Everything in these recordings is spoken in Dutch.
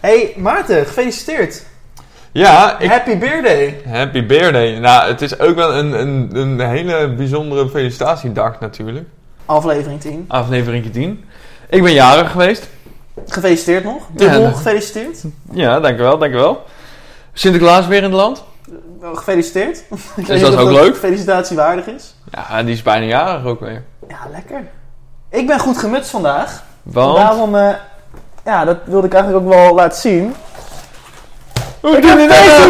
Hey Maarten, gefeliciteerd. Ja, ik, Happy Beer Day. happy beer day. Nou, het is ook wel een, een, een hele bijzondere felicitatiedag natuurlijk. Aflevering 10. Aflevering 10. Ik ben jarig geweest. Gefeliciteerd nog. Dubbel dat- gefeliciteerd. Ja, dankjewel, dankjewel. Sinterklaas weer in het land. Wel Gefeliciteerd. Ik weet dat ook leuk? felicitatie waardig is. Ja, die is bijna jarig ook weer. Ja, lekker. Ik ben goed gemutst vandaag. Want? Daarom, eh, ja, dat wilde ik eigenlijk ook wel laten zien. Hoe Ik heb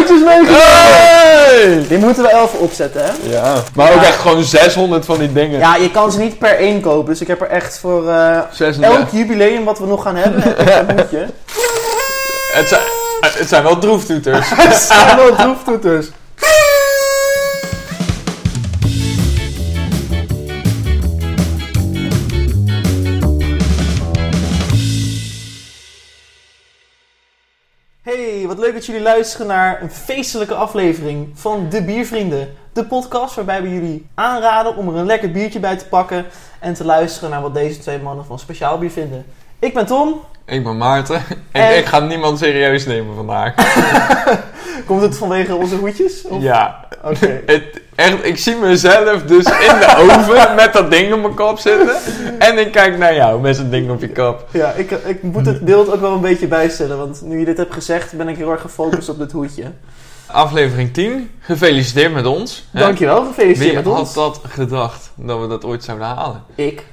twee meegenomen. Die moeten we even opzetten, hè? Ja, maar ook echt gewoon 600 van die dingen. Ja, je kan ze niet per één kopen. Dus ik heb er echt voor 600. elk jubileum wat we nog gaan hebben, heb ik een. Het, zijn, het zijn wel droeftoeters. Het zijn wel droeftoeters. Hey, wat leuk dat jullie luisteren naar een feestelijke aflevering van De Biervrienden. De podcast waarbij we jullie aanraden om er een lekker biertje bij te pakken en te luisteren naar wat deze twee mannen van speciaal bier vinden. Ik ben Tom. ik ben Maarten. En, En- ik ga niemand serieus nemen vandaag. Komt het vanwege onze hoedjes? Of- Ja. Oké. Het, echt, ik zie mezelf dus in de oven met dat ding op mijn kop zitten. En ik kijk naar jou met zo'n ding op je kop. Ja, ik, ik moet het beeld ook wel een beetje bijstellen. Want nu je dit hebt gezegd, ben ik heel erg gefocust op dit hoedje. Aflevering 10. Gefeliciteerd met ons. Dankjewel, gefeliciteerd Wie met had ons. dat gedacht dat we dat ooit zouden halen? Ik.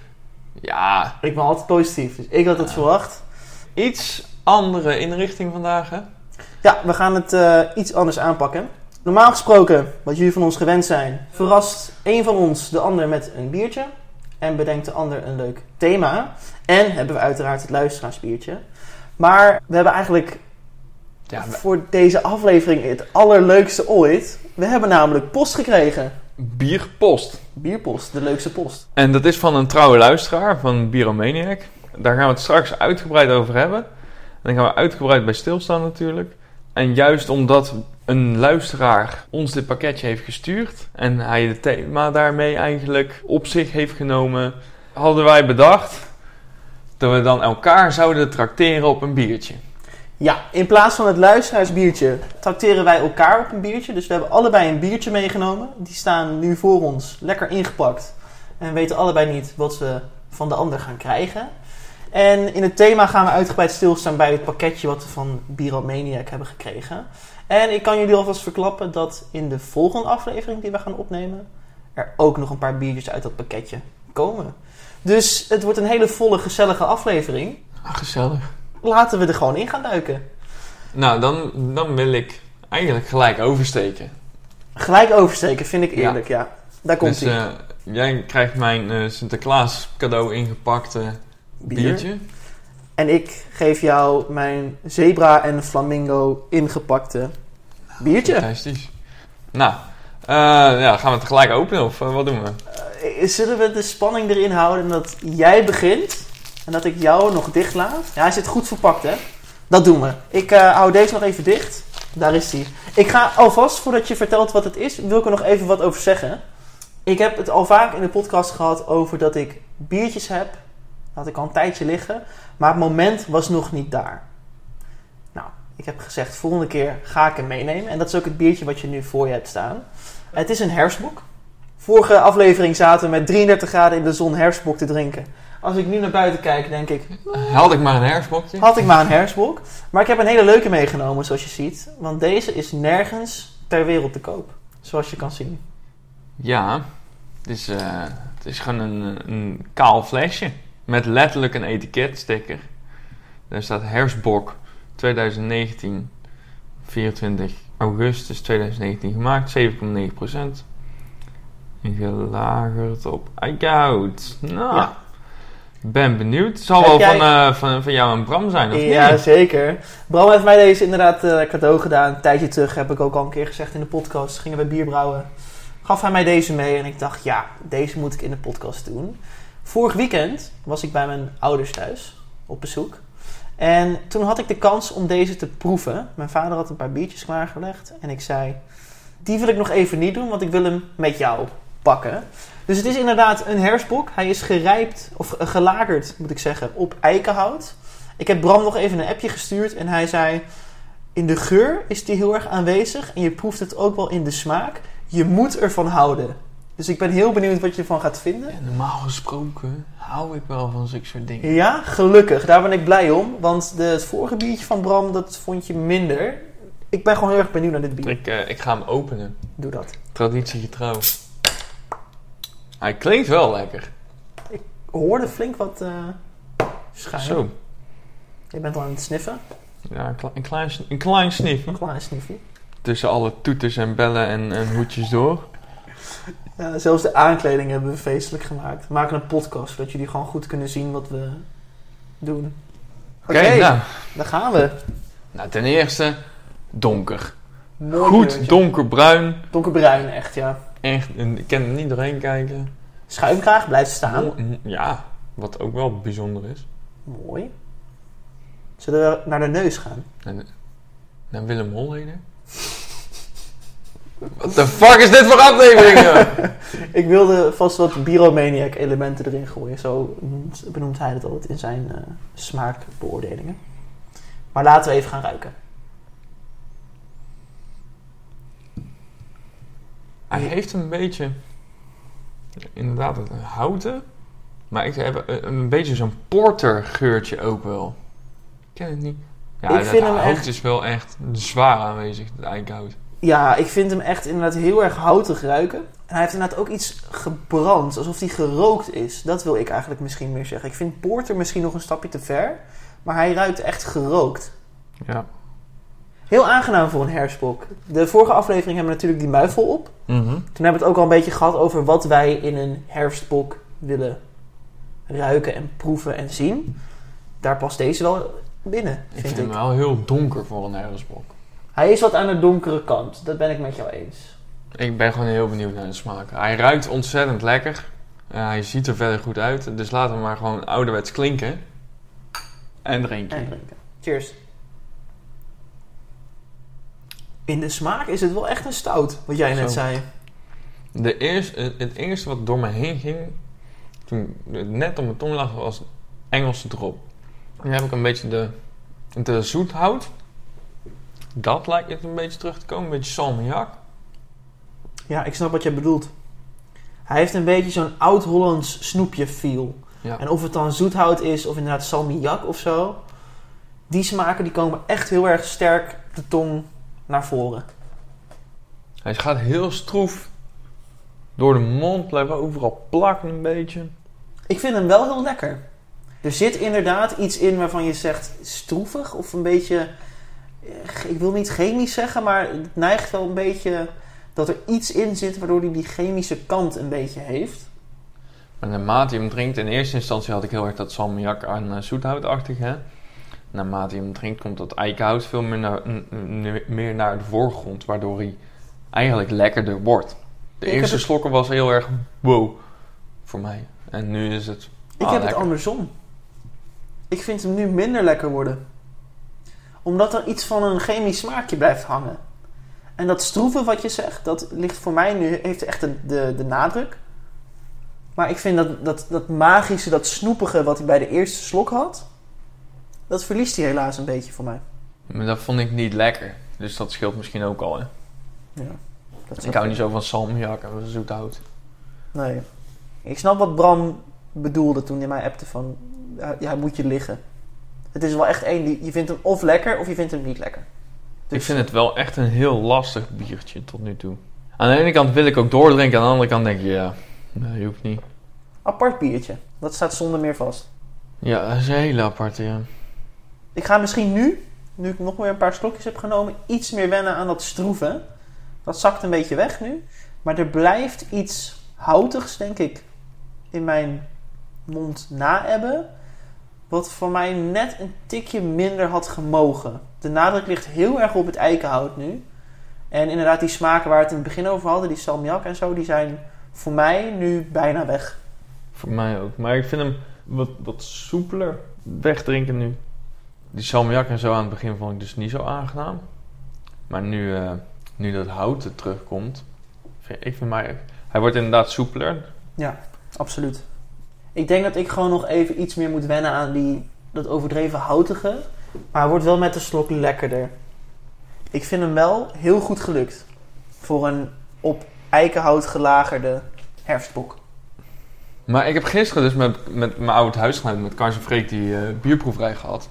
Ja, Ik ben altijd positief, dus ik had het verwacht. iets andere inrichting vandaag hè? Ja, we gaan het eh, iets anders aanpakken. Normaal gesproken, wat jullie van ons gewend zijn, verrast één van ons de ander met een biertje. En bedenkt de ander een leuk thema. En hebben we uiteraard het luisteraarsbiertje. Maar we hebben eigenlijk Ja, we- voor deze aflevering het allerleukste ooit. We hebben namelijk post gekregen. bierpost. Bierpost, de leukste post. En dat is van een trouwe luisteraar van Biromaniac. Daar gaan we het straks uitgebreid over hebben. En dan gaan we uitgebreid bij stilstaan natuurlijk. En juist omdat een luisteraar ons dit pakketje heeft gestuurd en hij het thema daarmee eigenlijk op zich heeft genomen, hadden wij bedacht dat we dan elkaar zouden trakteren op een biertje. Ja, in plaats van het luisteraarsbiertje tracteren wij elkaar op een biertje. Dus we hebben allebei een biertje meegenomen. Die staan nu voor ons, lekker ingepakt. En weten allebei niet wat we van de ander gaan krijgen. En in het thema gaan we uitgebreid stilstaan bij het pakketje wat we van Biromaniac hebben gekregen. En ik kan jullie alvast verklappen dat in de volgende aflevering die we gaan opnemen... er ook nog een paar biertjes uit dat pakketje komen. Dus het wordt een hele volle, gezellige aflevering. Ah, gezellig. Laten we er gewoon in gaan duiken. Nou, dan, dan wil ik eigenlijk gelijk oversteken. Gelijk oversteken, vind ik eerlijk, ja. Daar komt dus ie. eh, jij krijgt mijn eh, Sinterklaas cadeau ingepakte Bier. biertje. En ik geef jou mijn zebra en flamingo ingepakte biertje. Fantastisch. Nou, eh, ja, gaan we het gelijk openen of eh, wat doen we? Eh, Zullen we de spanning erin houden dat jij begint en dat ik jou nog dicht laat? Ja, hij zit goed verpakt, hè? Dat doen we. Ik hou deze nog even dicht. Daar is hij. Ik ga alvast, voordat je vertelt wat het is, wil ik er nog even wat over zeggen. Ik heb het al vaak in de podcast gehad over dat ik biertjes heb. Had ik al een tijdje liggen. Maar het moment was nog niet daar. Nou, ik heb gezegd, volgende keer ga ik hem meenemen. En dat is ook het biertje wat je nu voor je hebt staan. Het is een herfstbok. Vorige aflevering zaten we met 33 graden in de zon herfstbok te drinken. Als ik nu naar buiten kijk, denk ik, Had ik maar een herfstbokje? had ik maar een herfstbok. Maar ik heb een hele leuke meegenomen, zoals je ziet. Want deze is nergens ter wereld te koop. Zoals je kan zien. Ja, het is, eh, het is gewoon een, een kaal flesje. Met letterlijk een etiketsticker. Daar staat herfstbok 2019, 24 augustus 2019 gemaakt, 7,9%. En gelagerd op eikenhout. Nou, Ja. ben benieuwd. Het zal wel van, eh, van, van jou en Bram zijn, of Ja, niet? zeker. Bram heeft mij deze inderdaad eh, cadeau gedaan. Een tijdje terug heb ik ook al een keer gezegd in de podcast. Gingen we bier brouwen. Gaf hij mij deze mee en ik dacht, ja, deze moet ik in de podcast doen. Vorig weekend was ik bij mijn ouders thuis op bezoek. En toen had ik de kans om deze te proeven. Mijn vader had een paar biertjes klaargelegd. En ik zei, die wil ik nog even niet doen, want ik wil hem met jou pakken. Dus het is inderdaad een herfstbok. Hij is gerijpt, of gelagerd moet ik zeggen, op eikenhout. Ik heb Bram nog even een appje gestuurd en hij zei... In de geur is die heel erg aanwezig en je proeft het ook wel in de smaak. Je moet ervan houden. Dus ik ben heel benieuwd wat je ervan gaat vinden. Ja, normaal gesproken hou ik wel van zulke soort dingen. Ja, gelukkig. Daar ben ik blij om. Want de, het vorige biertje van Bram, dat vond je minder. Ik ben gewoon heel erg benieuwd naar dit bier. Ik, eh, ik ga hem openen. Doe dat. Traditiegetrouw. Hij klinkt wel lekker. Ik hoorde flink wat uh, schuim. Zo. Je bent al aan het sniffen. Ja, een, kle- een klein, een klein. Een klein sniffje. Tussen alle toeters en bellen en, en hoedjes door. Ja, zelfs de aankleding hebben we feestelijk gemaakt. We maken een podcast, zodat jullie gewoon goed kunnen zien wat we doen. Oké, Oké, nou. daar gaan we. Nou, ten eerste donker. Mooi Goed kleurtje. donkerbruin. Donkerbruin, echt, ja. Echt, ik kan er niet doorheen kijken. Schuimkraag blijft staan. Mo- Ja, wat ook wel bijzonder is. Mooi. Zullen we naar de neus gaan? Naar Willem Holleder. What the fuck is dit voor aflevering? Ik wilde vast wat Biromaniac elementen erin gooien. Zo noemt- benoemt hij het altijd in zijn eh, smaakbeoordelingen. Maar laten we even gaan ruiken. Hij heeft een beetje, inderdaad, een houten. Maar ik heb een, beetje zo'n porter geurtje ook wel. Ik ken het niet. Ja, Ik het vind hout echt- is wel echt zwaar aanwezig, het eikenhout. Ja, ik vind hem echt inderdaad heel erg houtig ruiken. En hij heeft inderdaad ook iets gebrand, alsof hij gerookt is. Dat wil ik eigenlijk misschien meer zeggen. Ik vind Porter misschien nog een stapje te ver. Maar hij ruikt echt gerookt. Ja. Heel aangenaam voor een herfstbok. De vorige aflevering hebben we natuurlijk die muifel op. Mhm. Toen hebben we het ook al een beetje gehad over wat wij in een herfstbok willen ruiken en proeven en zien. Daar past deze wel binnen, Ik vind vind ik. hem wel heel donker voor een herfstbok. Hij is wat aan de donkere kant, dat ben ik met jou eens. Ik ben gewoon heel benieuwd naar de smaak. Hij ruikt ontzettend lekker. Hij ziet er verder goed uit. Dus laten we maar gewoon ouderwets klinken. En drinken. En drinken. Cheers. In de smaak is het wel echt een stout, wat jij net Zo. zei. De eerste, het- het eerste wat door me heen ging, toen het net op mijn tong lag, was Engelse drop. Nu heb ik een beetje de, de zoethout. Dat lijkt het een beetje terug te komen. Een beetje salmiak. Ja, ik snap wat je bedoelt. Hij heeft een beetje zo'n oud-Hollands snoepje feel. Ja. En of het dan zoethout is of inderdaad salmiak of zo. Die smaken die komen echt heel erg sterk de tong naar voren. Hij gaat heel stroef door de mond, blijft overal plakken een beetje. Ik vind hem wel heel lekker. Er zit inderdaad iets in waarvan je zegt stroevig of een beetje... eh, Ik wil niet chemisch zeggen, maar het neigt wel een beetje dat er iets in zit waardoor hij die chemische kant een beetje heeft. Maar naarmate je hem drinkt, in eerste instantie had ik heel erg dat salmiak aan uh, zoethoutachtig. Hè? Naarmate je hem drinkt, komt dat eikenhout veel meer naar, meer naar de voorgrond, waardoor hij eigenlijk lekkerder wordt. De Ik eerste slokken was heel erg wow voor mij. En nu is het. Ik ah, heb lekker. het andersom. Ik vind hem nu minder lekker worden. Omdat er iets van een chemisch smaakje blijft hangen. En dat stroeven wat je zegt, dat ligt voor mij nu, heeft echt de, de, de nadruk. Maar ik vind dat, dat, dat magische, dat snoepige wat hij bij de eerste slok had, dat verliest hij helaas een beetje voor mij. Maar dat vond ik niet lekker. Dus dat scheelt misschien ook al. Hè? Ja, dat Ik hou niet zo van salmiak en van zoethout. Nee. Ik snap wat Bram bedoelde toen hij mij appte van, ja, moet je liggen. Het is wel echt één, die, je vindt hem of lekker of je vindt hem niet lekker. Dus Ik vind het wel echt een heel lastig biertje tot nu toe. Aan de ene kant wil ik ook doordrinken, aan de andere kant denk je, ja, nee, je hoeft niet. apart biertje. Dat staat zonder meer vast. Ja, dat is een hele aparte, ja. Ik ga misschien nu, nu ik nog weer een paar slokjes heb genomen, iets meer wennen aan dat stroeven. Dat zakt een beetje weg nu. Maar er blijft iets houtigs, denk ik, in mijn mond naebben. Wat voor mij net een tikje minder had gemogen. De nadruk ligt heel erg op het eikenhout nu. En inderdaad, die smaken waar we het in het begin over hadden, die salmiak en zo, die zijn voor mij nu bijna weg. Voor mij ook. Maar ik vind hem wat, wat soepeler wegdrinken nu. Die salmiak en zo aan het begin vond ik dus niet zo aangenaam. Maar nu, eh, nu dat hout er terugkomt, vind- ik vind mij... Hij wordt inderdaad soepeler. Absoluut. Ik denk dat ik gewoon nog even iets meer moet wennen aan die dat overdreven houtige. Maar hij wordt wel met de slok lekkerder. Ik vind hem wel heel goed gelukt. Voor een op eikenhout gelagerde herfstbok. Maar ik heb gisteren dus met, met mijn oude huisgenoot, met Kars en Freek, die eh, bierproeverij gehad.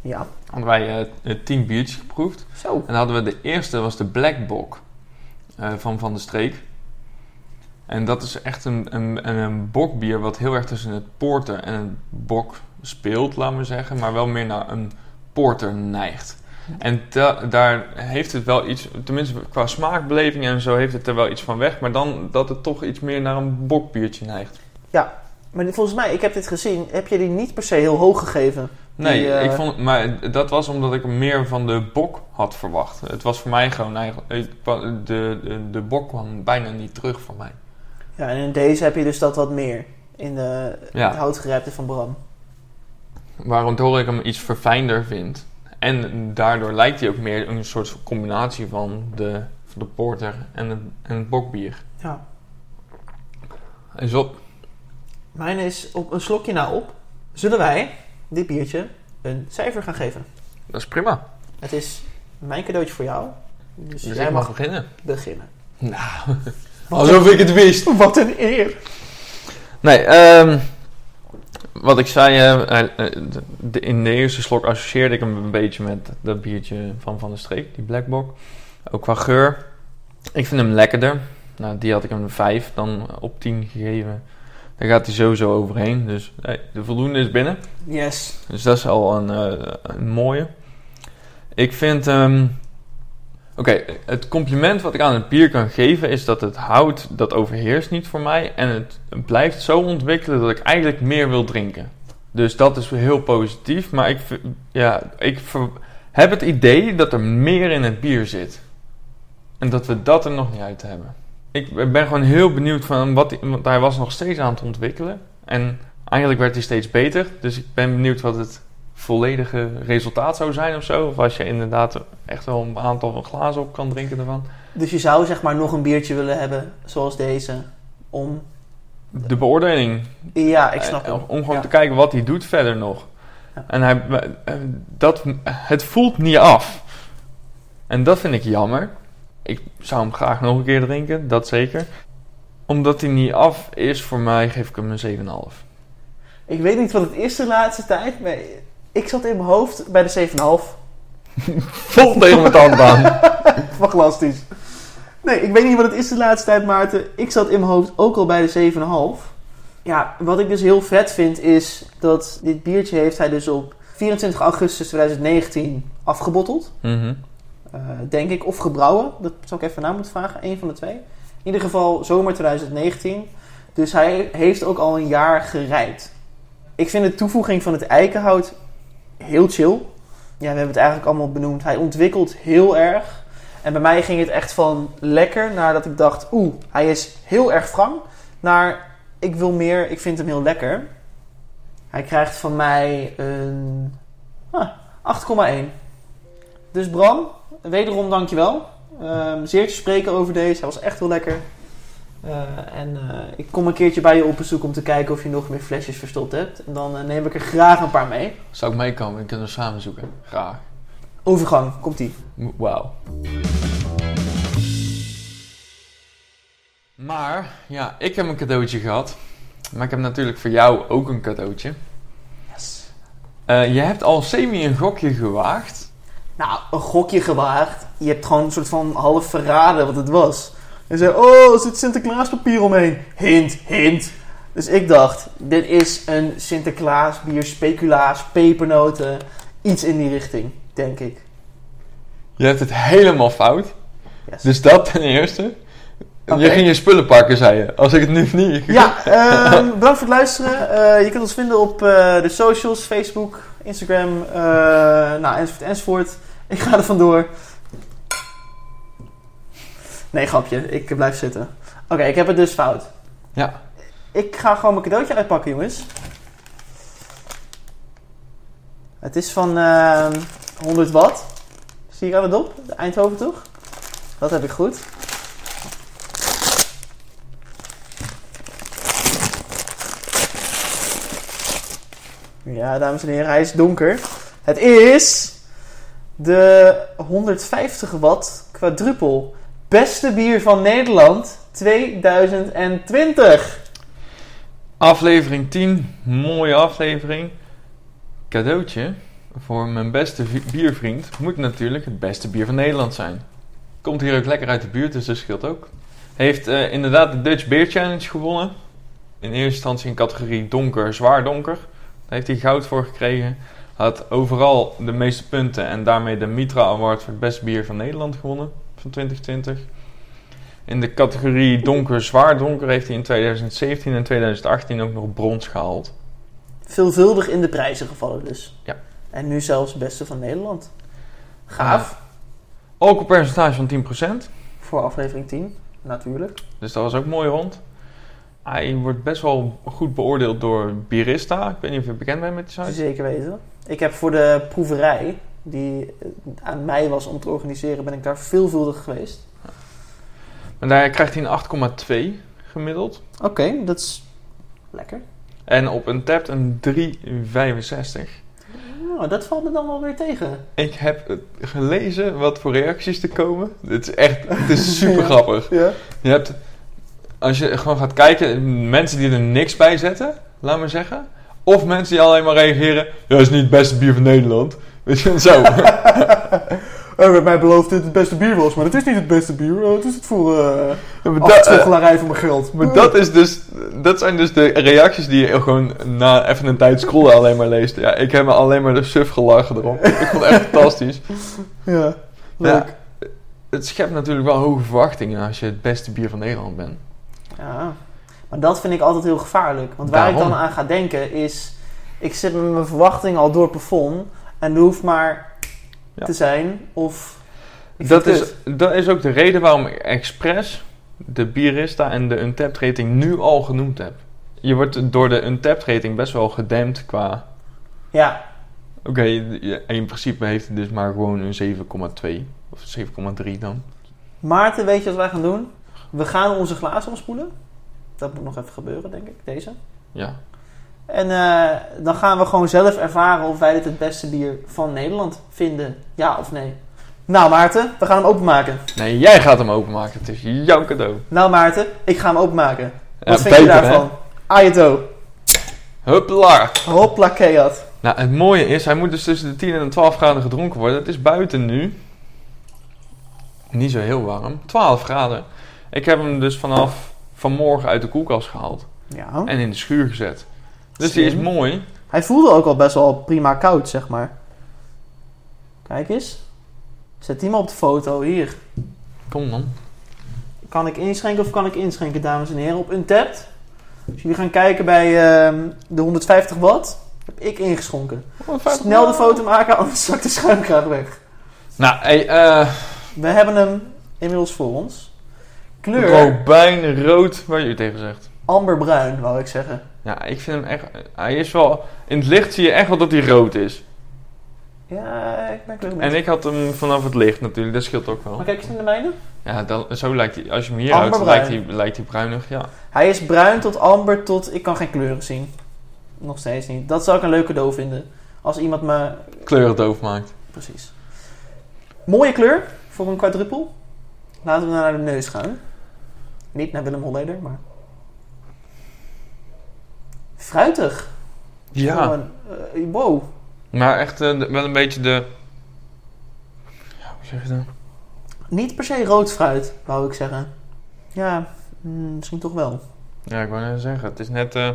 Ja, Hadden wij eh, tien biertjes geproefd. zo. En dan hadden we de eerste, was de Black Bok van Van de Streek. En dat is echt een, een, een, bokbier wat heel erg tussen het porter en het bok speelt, laten we zeggen. Maar wel meer naar een porter neigt. En da- daar heeft het wel iets, tenminste qua smaakbeleving en zo heeft het er wel iets van weg. Maar dan dat het toch iets meer naar een bokbiertje neigt. Maar volgens mij, ik heb dit gezien, heb je die niet per se heel hoog gegeven? Nee, Die, eh, ik vond, maar dat was omdat ik meer van de bok had verwacht. Het was voor mij gewoon eigenlijk, wa- de, de, de bok kwam bijna niet terug voor mij. Ja, en in deze heb je dus dat wat meer. In de, Ja. het van Bram. Waardoor ik hem iets verfijnder vind. En daardoor lijkt hij ook meer een soort combinatie van de, van de porter en het, en het bokbier. Ja. Is op. Mijn is op een slokje na op. Zullen wij dit biertje een cijfer gaan geven? Dat is prima. Het is mijn cadeautje voor jou. Dus, Dus jij mag mag beginnen. beginnen. Nou, alsof ik het wist. Wat een eer. Nee, ehm, wat ik zei, de- de- in de eerste slok associeerde ik hem een beetje met dat biertje van Van der Streek, die Blackbock. Ook qua geur. Ik vind hem lekkerder. Nou, die had ik hem een 5 dan op 10 gegeven. Daar gaat hij sowieso overheen. Dus hey, de voldoende is binnen. Yes. Dus dat is al een, eh, een mooie. Ik vind. ehm, Oké, het compliment wat ik aan het bier kan geven is dat het hout dat overheerst niet voor mij. En het blijft zo ontwikkelen dat ik eigenlijk meer wil drinken. Dus dat is heel positief. Maar ik, ja, ik heb het idee dat er meer in het bier zit. En dat we dat er nog niet uit hebben. Ik ben gewoon heel benieuwd van wat want hij was nog steeds aan het ontwikkelen. En eigenlijk werd hij steeds beter. Dus ik ben benieuwd wat het volledige resultaat zou zijn of zo. Of als je inderdaad echt wel een aantal glazen op kan drinken ervan. Dus je zou zeg maar nog een biertje willen hebben, zoals deze, om... De beoordeling. Ja, ik snap Eh, het. Om gewoon Ja. te kijken wat hij doet verder nog. Ja. En hij, eh, dat, het voelt niet af. En dat vind ik jammer. Ik zou hem graag nog een keer drinken, dat zeker. Omdat hij niet af is, voor mij geef ik hem een 7,5. Ik weet niet wat het is de laatste tijd, maar ik zat in mijn hoofd bij de 7,5. Vol tegen mijn tand aan. Fantastisch. Nee, ik weet niet wat het is de laatste tijd, Maarten. Ik zat in mijn hoofd ook al bij de 7,5. Ja, wat ik dus heel vet vind is dat dit biertje heeft hij dus op 24 augustus 2019 afgebotteld. Mhm. Eh, denk ik, of gebrouwen. Dat zou ik even na moeten vragen. Eén van de twee. In ieder geval zomer 2019. Dus hij heeft ook al een jaar gerijpt. Ik vind de toevoeging van het eikenhout heel chill. Ja, we hebben het eigenlijk allemaal benoemd. Hij ontwikkelt heel erg. En bij mij ging het echt van lekker naar dat ik dacht... Oeh, hij is heel erg wrang. Naar ik wil meer, ik vind hem heel lekker. Hij krijgt van mij een ah, 8,1. Dus Bram, wederom dankjewel. Ehm zeer te spreken over deze. Hij was echt heel lekker. Eh, en eh, ik kom een keertje bij je op bezoek om te kijken of je nog meer flesjes verstopt hebt. En dan eh, neem ik er graag een paar mee. Zou ik meekomen? We kunnen we samen zoeken. Graag. Overgang, komt ie. Wauw. Maar, ja, ik heb een cadeautje gehad. Maar ik heb natuurlijk voor jou ook een cadeautje. Yes. Je hebt al semi een gokje gewaagd. Nou, een gokje gewaagd. Je hebt gewoon een soort van half verraden wat het was. En zei, oh, er zit Sinterklaaspapier omheen. Hint, hint. Dus ik dacht, dit is een Sinterklaas bier, speculaas, pepernoten. Iets in die richting, denk ik. Je hebt het helemaal fout. Yes. Dus dat ten eerste. Je ging je spullen pakken, zei je. Als ik het nu niet... Ja, ehm, bedankt voor het luisteren. Eh, je kunt ons vinden op eh, de socials, Facebook, Instagram, eh, nou, enzovoort, enzovoort. Ik ga er vandoor. Nee, grapje. Ik blijf zitten. Oké, ik heb het dus fout. Ja. Ik ga gewoon mijn cadeautje uitpakken, jongens. Het is van ehm 100 watt. Zie je aan de dop? De Eindhoven toch? Dat heb ik goed. Ja, dames en heren, hij is donker. Het is de 150 watt quadruppel. Beste bier van Nederland 2020. Aflevering 10, mooie aflevering. Cadeautje voor mijn beste biervriend moet natuurlijk het beste bier van Nederland zijn. Komt hier ook lekker uit de buurt, dus dat scheelt ook. Heeft eh, inderdaad de Dutch Beer Challenge gewonnen. In eerste instantie in categorie donker, zwaar donker. Daar heeft hij goud voor gekregen. Had overal de meeste punten en daarmee de Mitra Award voor het beste bier van Nederland gewonnen van 2020. In de categorie donker, zwaar donker heeft hij in 2017 en 2018 ook nog brons gehaald. Veelvuldig in de prijzen gevallen dus. Ja. En nu zelfs beste van Nederland. Gaaf. Alcoholpercentage van 10%. Voor aflevering 10, natuurlijk. Dus dat was ook mooi rond. Hij wordt best wel goed beoordeeld door Birista. Ik weet niet of je bekend bent met die site. Zeker weten. Ik heb voor de proeverij, die eh, aan mij was om te organiseren, ben ik daar veelvuldig geweest. Maar daar krijgt hij een 8,2 gemiddeld. Oké, dat is lekker. En op een tap een 3,65. Nou, dat valt me dan wel weer tegen. Ik heb gelezen wat voor reacties er komen. Het is echt, het is super Ja. grappig. Ja. Je hebt, als je gewoon gaat kijken, mensen die er niks bij zetten, laat maar zeggen. Of mensen die alleen maar reageren, ja, dat is niet het beste bier van Nederland. Weet je, zo. Er werd mij beloofd dat het het beste bier was, maar het is niet het beste bier. Oh, het is het voor uh, maar, dat, eh, voor mijn geld. maar dat, is dus, dat zijn dus de reacties die je gewoon na even een tijd scrollen alleen maar leest. Ja, ik heb me alleen maar de suf gelachen erop. Ik vond het echt fantastisch. Ja, leuk. Ja, het schept natuurlijk wel hoge verwachtingen als je het beste bier van Nederland bent. Ja, maar dat vind ik altijd heel gevaarlijk. Want waar ik dan aan ga denken is... Ik zit met mijn verwachting al door het plafond. En er hoeft maar Ja. te zijn of... Dat is, het dat is ook de reden waarom ik expres de Bierista en de Untapped rating nu al genoemd heb. Je wordt door de Untapped rating best wel gedempt qua... Ja, Oké, in principe heeft hij dus maar gewoon een 7,2 of 7,3 dan. Maarten, weet je wat wij gaan doen? We gaan onze glazen omspoelen. Dat moet nog even gebeuren, denk ik, deze. Ja. En eh, dan gaan we gewoon zelf ervaren of wij dit het beste bier van Nederland vinden. Ja of nee. Nou Maarten, we gaan hem openmaken. Nee, jij gaat hem openmaken. Het is jouw cadeau. Nou Maarten, ik ga hem openmaken. Wat Ja, vind je daarvan? Ayato. Huppla! Hopla keat. Nou, het mooie is, hij moet dus tussen de 10 en de 12 graden gedronken worden. Het is buiten nu. Niet zo heel warm. 12 graden. Ik heb hem dus vanaf vanmorgen uit de koelkast gehaald. Ja. En in de schuur gezet. Dus die is mooi. Hij voelde ook al best wel prima koud, zeg maar. Kijk eens. Zet die maar op de foto. Hier. Kom dan. Kan ik inschenken of kan ik inschenken, dames en heren? Op Untapped. Als jullie gaan kijken bij ehm, de 150 watt, heb ik ingeschonken. Snel de foto maken, anders zakt de schuimkraag weg. Nou, hey, eh We hebben hem inmiddels voor ons. Kleur robijn rood, waar je tegen zegt. amberbruin, wou ik zeggen. Ja, ik vind hem echt... Hij is wel... In het licht zie je echt wel dat hij rood is. Ja, ik ben kleur En ik had hem vanaf het licht natuurlijk, dat scheelt ook wel. Maar kijk eens naar de mijne. Ja, dan, zo lijkt hij... Als je hem hier houdt, lijkt hij, lijkt hij bruinig, ja. Hij is bruin tot amber tot... Ik kan geen kleuren zien. Nog steeds niet. Dat zou ik een leuk cadeau vinden. Als iemand me... Kleuren doof maakt. Precies. Mooie kleur voor een quadruppel. Laten we naar de neus gaan. Niet naar Willem Holleder, maar... Fruitig. Ja. Gewoon, eh, wow. Maar echt eh, wel een beetje de... Ja, hoe zeg je dat? Niet per se rood fruit, wou ik zeggen. Ja, mm, misschien toch wel. Ja, ik wou net zeggen. Het is net... eh,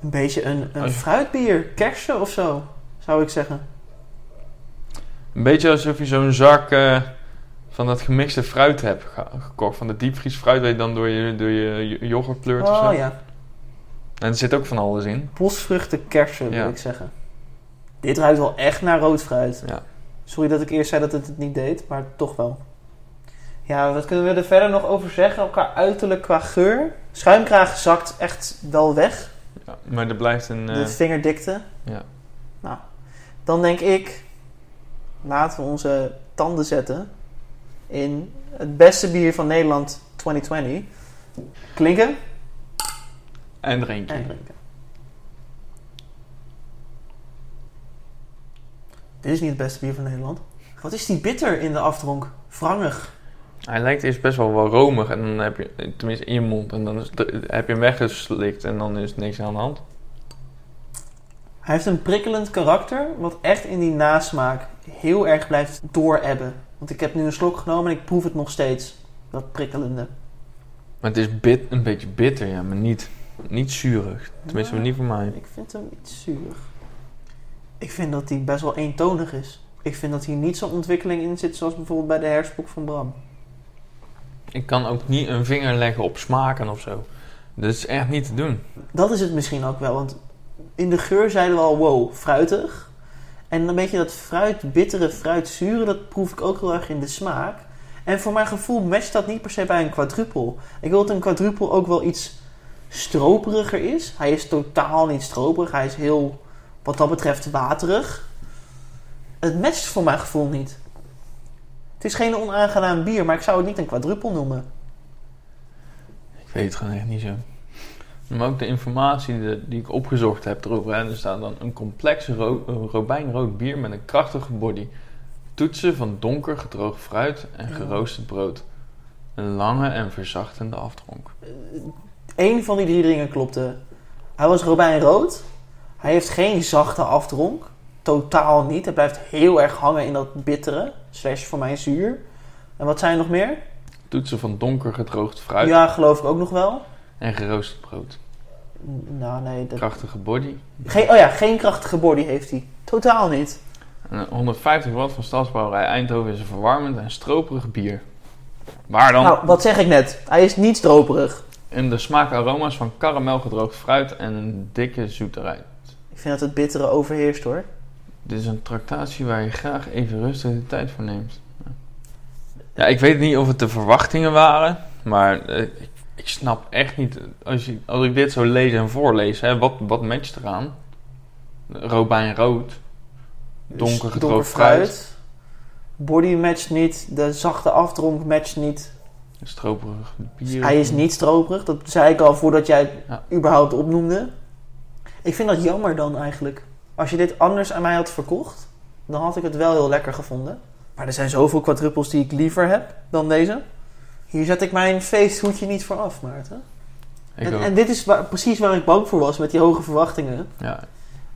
Een beetje een, een je- fruitbier. Kersen of zo, zou ik zeggen. een beetje alsof je zo'n zak eh, van dat gemixte fruit hebt ge- gekocht. Van de diepvriesfruit weet je dan door je, door je yo- yoghurt pleurt of zo. Oh ja. En er zit ook van alles in. Bosvruchten kersen, wil Ja. ik zeggen. Dit ruikt wel echt naar rood fruit. Ja. Sorry dat ik eerst zei dat het het niet deed, maar toch wel. Ja, wat kunnen we er verder nog over zeggen? Qua uiterlijk, qua geur. Schuimkraag zakt echt wel weg. Ja, maar er blijft een... eh, De vingerdikte. ja. Nou, dan denk ik... Laten we onze tanden zetten in het beste bier van Nederland 2020. Klinken En drinken. en drinken. Dit is niet het beste bier van Nederland. Wat is die bitter in de afdronk? Wrangig. Hij lijkt eerst best wel wel romig en dan heb je, tenminste in je mond, en dan is heb je hem weggeslikt en dan is niks aan de hand. Hij heeft een prikkelend karakter, wat echt in die nasmaak heel erg blijft doorebben. Want ik heb nu een slok genomen en ik proef het nog steeds. Dat prikkelende. Maar het is bit, een beetje bitter, ja, maar niet, niet zuurig. Tenminste, niet voor mij. Ik vind hem iets zuurig. Ik vind dat hij best wel eentonig is. Ik vind dat hier niet zo'n ontwikkeling in zit zoals bijvoorbeeld bij de herfstboek van Bram. Ik kan ook niet een vinger leggen op smaken of zo. Dat is echt niet te doen. Dat is het misschien ook wel, want in de geur zeiden we al, wow, fruitig. En een beetje dat fruit, bittere, fruitzure, dat proef ik ook heel erg in de smaak. En voor mijn gevoel matcht dat niet per se bij een quadruppel. Ik wil dat een quadruppel ook wel iets stroperiger is. Hij is totaal niet stroperig, hij is heel, wat dat betreft, waterig. Het matcht voor mijn gevoel niet. Het is geen onaangenaam bier, maar ik zou het niet een quadruppel noemen. Ik weet het gewoon echt niet zo. Maar ook de informatie die, die ik opgezocht heb erover. Hè, er staat dan een complex ro eh, robijnrood bier met een krachtige body. Toetsen van donker gedroogd fruit en geroosterd brood. Een lange en verzachtende afdronk. Eén van die drie dingen klopte. Hij was robijnrood. Hij heeft geen zachte afdronk. Totaal niet. Hij blijft heel erg hangen in dat bittere. Slash voor mij zuur. En wat zijn er nog meer? Toetsen van donker gedroogd fruit Ja, geloof ik ook nog wel. en geroosterd brood. Nou, nee. Dat... Krachtige body. Geen, oh ja, geen krachtige body heeft hij. Totaal niet. En 150 watt van Stadsbrouwerij Eindhoven is een verwarmend en stroperig bier. Waar dan? Nou, wat zeg ik net? Hij is niet stroperig. In de smaakaroma's van karamel gedroogd fruit en een dikke zoeterij. Ik vind dat het bittere overheerst hoor. Dit is een tractatie waar je graag even rustig de tijd voor neemt. Ja, ik weet niet of het de verwachtingen waren, maar eh, ik, ik snap echt niet. Als, je, als ik dit zo lees en voorlees, hè, wat, wat matcht eraan? Robijn rood. Donker Dus gedroogd fruit. Body matcht niet. De zachte afdronk matcht niet. Stroperig bier. Hij is niet stroperig. Dat zei ik al voordat jij het Ja. überhaupt opnoemde. Ik vind dat jammer dan eigenlijk. Als je dit anders aan mij had verkocht, dan had ik het wel heel lekker gevonden. Maar er zijn zoveel quadruppels die ik liever heb dan deze. Hier zet ik mijn feesthoedje niet voor af, Maarten. En, dit is waar- precies waar ik bang voor was met die hoge verwachtingen. Ja,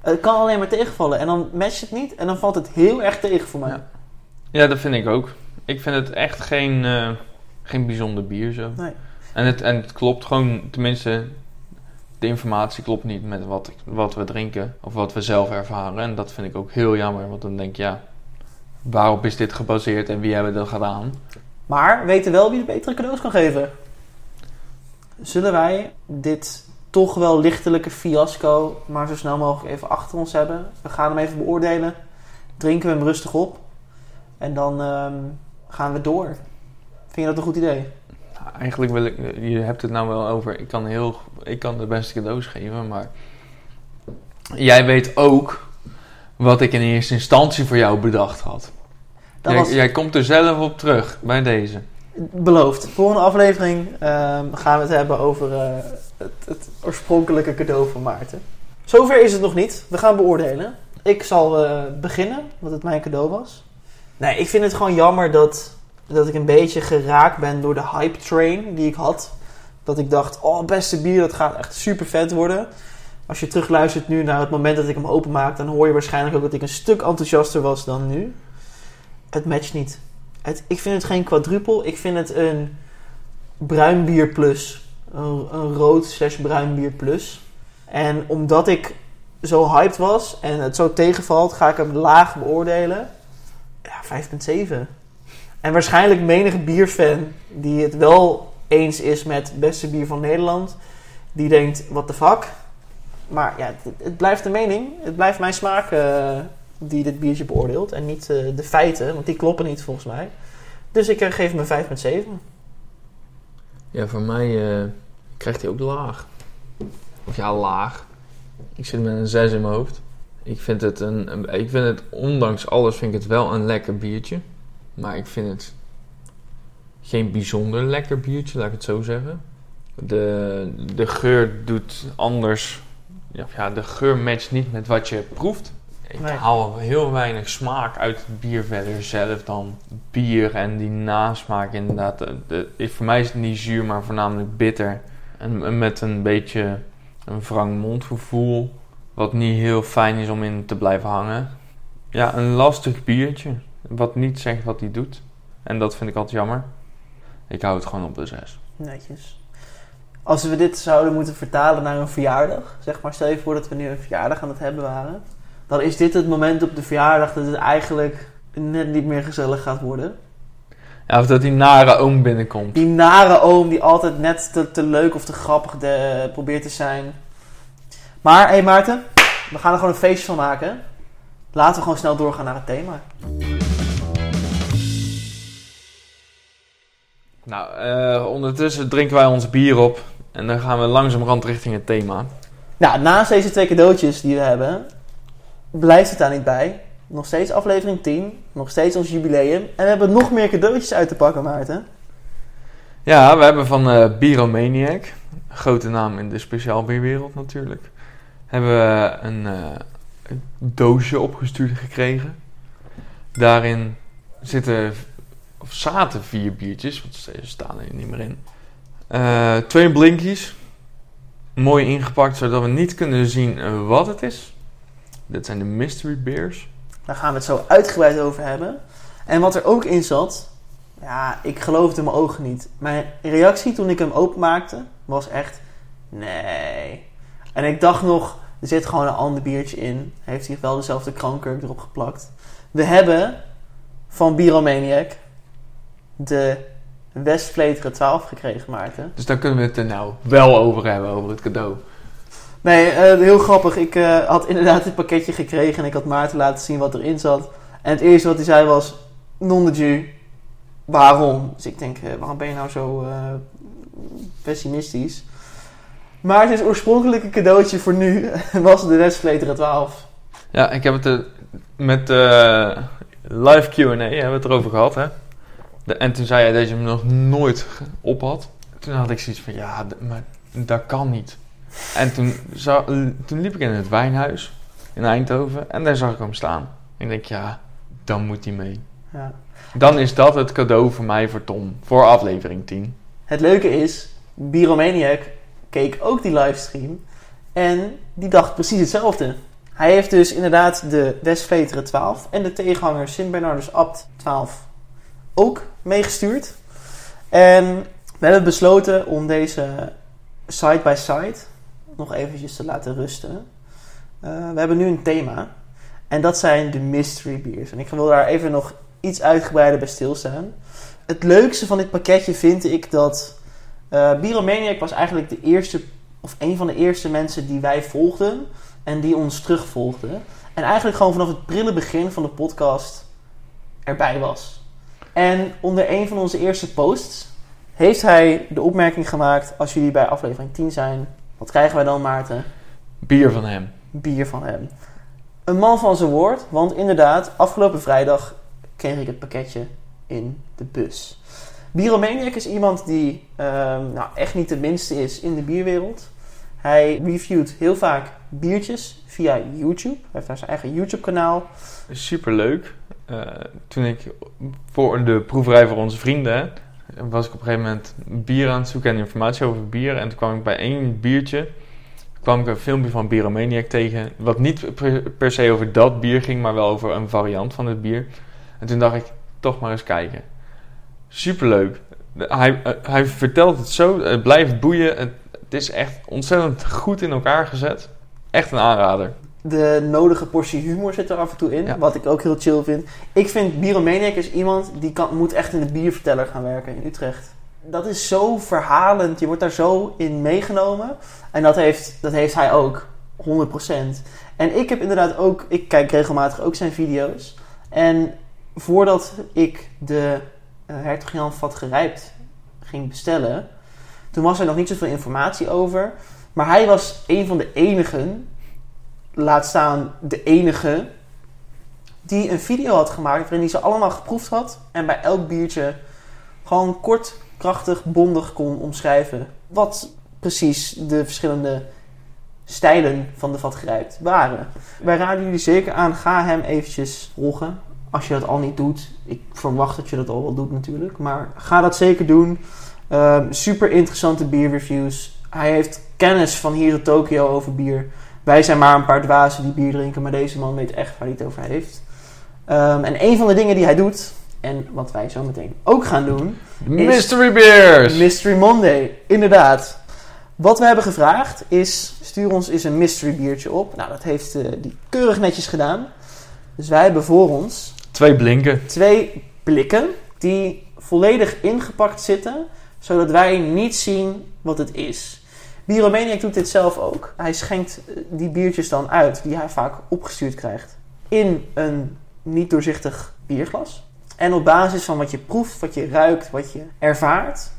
Het kan alleen maar tegenvallen. En dan matcht het niet en dan valt het heel erg tegen voor mij. Ja. ja, dat vind ik ook. Ik vind het echt geen, eh, geen bijzonder bier zo. Nee. En, het, en het klopt gewoon, tenminste, de informatie klopt niet met wat, ik- wat we drinken of wat we zelf ervaren. En dat vind ik ook heel jammer, want dan denk ik, ja, waarop is dit gebaseerd en wie hebben dat gedaan? Maar we weten wel wie de betere cadeaus kan geven. Zullen wij dit toch wel lichtelijke fiasco maar zo snel mogelijk even achter ons hebben? We gaan hem even beoordelen. Drinken we hem rustig op. En dan ehm, gaan we door. Vind je dat een goed idee? Nou, eigenlijk wil ik, je hebt het nou wel over, ik kan, heel, ik kan de beste cadeaus geven, maar jij weet ook wat ik in eerste instantie voor jou bedacht had. Dat Jij, was jij komt er zelf op terug bij deze. beloofd. Volgende aflevering ehm, gaan we het hebben over eh, het, het oorspronkelijke cadeau van Maarten. Zover is het nog niet. We gaan beoordelen. Ik zal eh, beginnen, wat het mijn cadeau was. Nee, ik vind het gewoon jammer dat, dat ik een beetje geraakt ben door de hype train die ik had. Dat ik dacht, oh, beste bier, dat gaat echt super vet worden. Als je terugluistert nu naar het moment dat ik hem openmaak, dan hoor je waarschijnlijk ook dat ik een stuk enthousiaster was dan nu. Het matcht niet. Het, ik vind het geen quadruppel. Ik vind het een bruin bier plus. Een, een rood slash bruin bier plus. En omdat ik zo hyped was en het zo tegenvalt, ga ik hem laag beoordelen. Ja, 5,7. En waarschijnlijk menige bierfan die het wel eens is met beste bier van Nederland, die denkt, what the fuck. Maar ja, het, blijft de mening. Het blijft mijn smaak eh, die dit biertje beoordeelt. En niet eh, de feiten, want die kloppen niet volgens mij. Dus ik eh, geef hem een 5,7. Ja, voor mij krijgt hij ook laag. Of ja, laag. Ik zit met een 6 in mijn hoofd. Ik vind het een- ik vind het ondanks alles vind ik het wel een lekker biertje. Maar ik vind het geen bijzonder lekker biertje, laat ik het zo zeggen. De, de geur doet anders. Ja, de geur matcht niet met wat je proeft. Ik Nee. haal heel weinig smaak uit het bier verder zelf dan bier en die nasmaak inderdaad. De, de- ik- voor mij is het niet zuur, maar voornamelijk bitter. En, en met een beetje een wrang mondgevoel, wat niet heel fijn is om in te blijven hangen. Ja, een lastig biertje, wat niet zegt wat hij doet. En dat vind ik altijd jammer. Ik hou het gewoon op de 6. Netjes. Als we dit zouden moeten vertalen naar een verjaardag, zeg maar, stel je voor dat we nu een verjaardag aan het hebben waren, dan is dit het moment op de verjaardag dat het eigenlijk net niet meer gezellig gaat worden. Ja, of dat die nare oom binnenkomt. Die nare oom die altijd net te, te leuk of te grappig de, probeert te zijn. Maar, hé hey Maarten, we gaan er gewoon een feestje van maken. Laten we gewoon snel doorgaan naar het thema. Nou, eh, ondertussen drinken wij ons bier op. En dan gaan we langzamerhand richting het thema. Nou, naast deze twee cadeautjes die we hebben, blijft het daar niet bij. Nog steeds aflevering 10, nog steeds ons jubileum. En we hebben nog meer cadeautjes uit te pakken, Maarten. Ja, we hebben van Bieromaniac, een grote naam in de speciaalbierwereld natuurlijk, hebben we een, eh, een doosje opgestuurd gekregen. Daarin zitten, zaten vier biertjes, want ze staan er niet meer in. Eh, twee blinkies, mooi ingepakt zodat we niet kunnen zien eh, wat het is. Dit zijn de mystery beers. Daar gaan we het zo uitgebreid over hebben. En wat er ook in zat, ja, ik geloofde mijn ogen niet. Mijn reactie toen ik hem openmaakte was echt, nee. En ik dacht nog, er zit gewoon een ander biertje in. Heeft hij wel dezelfde krankkurk erop geplakt. We hebben van Bieromaniac de Westvleteren 12 gekregen, Maarten. Dus daar kunnen we het er nou wel over hebben, over het cadeau. Nee, eh, heel grappig. Ik eh, had inderdaad dit pakketje gekregen en ik had Maarten laten zien wat erin zat. En het eerste wat hij zei was, non de jus, waarom? Dus ik denk, eh, waarom ben je nou zo pessimistisch? Maar het is oorspronkelijk een cadeautje voor nu, was de Westvleteren 12. Ja, ik heb het er met live Q&A hebben we het erover gehad, hè. De, en toen zei hij dat je hem nog nooit op had. Toen had ik zoiets van, ja, maar dat kan niet. En toen, toen liep ik in het wijnhuis in Eindhoven en daar zag ik hem staan. Ik denk, ja, dan moet hij mee. Ja. Dan is dat het cadeau voor mij voor Tom, voor aflevering 10. Het leuke is, Bieromaniac keek ook die livestream en die dacht precies hetzelfde. Hij heeft dus inderdaad de Westvleteren 12 en de tegenhanger Sint Bernardus Abt 12 ook meegestuurd. En we hebben besloten om deze side by side nog eventjes te laten rusten. Eh, we hebben nu een thema en dat zijn de mystery beers. En ik wil daar even nog iets uitgebreider bij stilstaan. Het leukste van dit pakketje vind ik dat eh Bieromaniac was eigenlijk de eerste, of een van de eerste mensen die wij volgden en die ons terugvolgden. En eigenlijk gewoon vanaf het prille begin van de podcast erbij was. En onder een van onze eerste posts heeft hij de opmerking gemaakt: als jullie bij aflevering 10 zijn, wat krijgen wij dan, Maarten? Bier van hem. bier van hem. Een man van zijn woord, want inderdaad, afgelopen vrijdag kreeg ik het pakketje in de bus. Bieromaniac is iemand die ehm, nou, echt niet de minste is in de bierwereld. Hij reviewt heel vaak biertjes via YouTube. Hij heeft daar zijn eigen YouTube kanaal. Leuk. toen ik voor de proeverij voor onze vrienden was ik op een gegeven moment bier aan het zoeken en informatie over bier. En toen kwam ik bij één biertje, kwam ik een filmpje van Bieromaniac tegen. Wat niet per, se over dat bier ging, maar wel over een variant van het bier. En toen dacht ik, toch maar eens kijken. Superleuk. Hij, eh, hij vertelt het zo, het blijft boeien. Het is echt ontzettend goed in elkaar gezet. Echt een aanrader. De nodige portie humor zit er af en toe in, Ja. wat ik ook heel chill vind. Ik vind Bieromaniac is iemand die kan, moet echt in de bierverteller gaan werken in Utrecht. Dat is zo verhalend, je wordt daar zo in meegenomen. En dat heeft, dat heeft hij ook, 100%. En ik heb inderdaad ook, ik kijk regelmatig ook zijn video's. En voordat ik de uh, Hertog Jan Vat gerijpt ging bestellen, toen was er nog niet zoveel informatie over. Maar hij was een van de enigen laat staan de enige die een video had gemaakt waarin hij ze allemaal geproefd had en bij elk biertje gewoon kort, krachtig, bondig kon omschrijven wat precies de verschillende stijlen van de vatgrijpt waren. Wij raden jullie zeker aan, ga hem eventjes volgen. Als je dat al niet doet. Ik verwacht dat je dat al wel doet natuurlijk. Maar ga dat zeker doen. Ehm, super interessante bierreviews. Hij heeft kennis van hier tot Tokio over bier. Wij zijn maar een paar dwazen die bier drinken. Maar deze man weet echt waar hij het over heeft. Ehm, en een van de dingen die hij doet... En wat wij zo meteen ook gaan doen... Mystery Beers! Mystery Monday, inderdaad. Wat we hebben gevraagd is, stuur ons eens een mystery biertje op. Nou, dat heeft uh, die keurig netjes gedaan. Dus wij hebben voor ons Twee blinken. twee blikken die volledig ingepakt zitten, zodat wij niet zien wat het is. Bieromaniac doet dit zelf ook. Hij schenkt eh, die biertjes dan uit, die hij vaak opgestuurd krijgt, in een niet doorzichtig bierglas. En op basis van wat je proeft, wat je ruikt, wat je ervaart,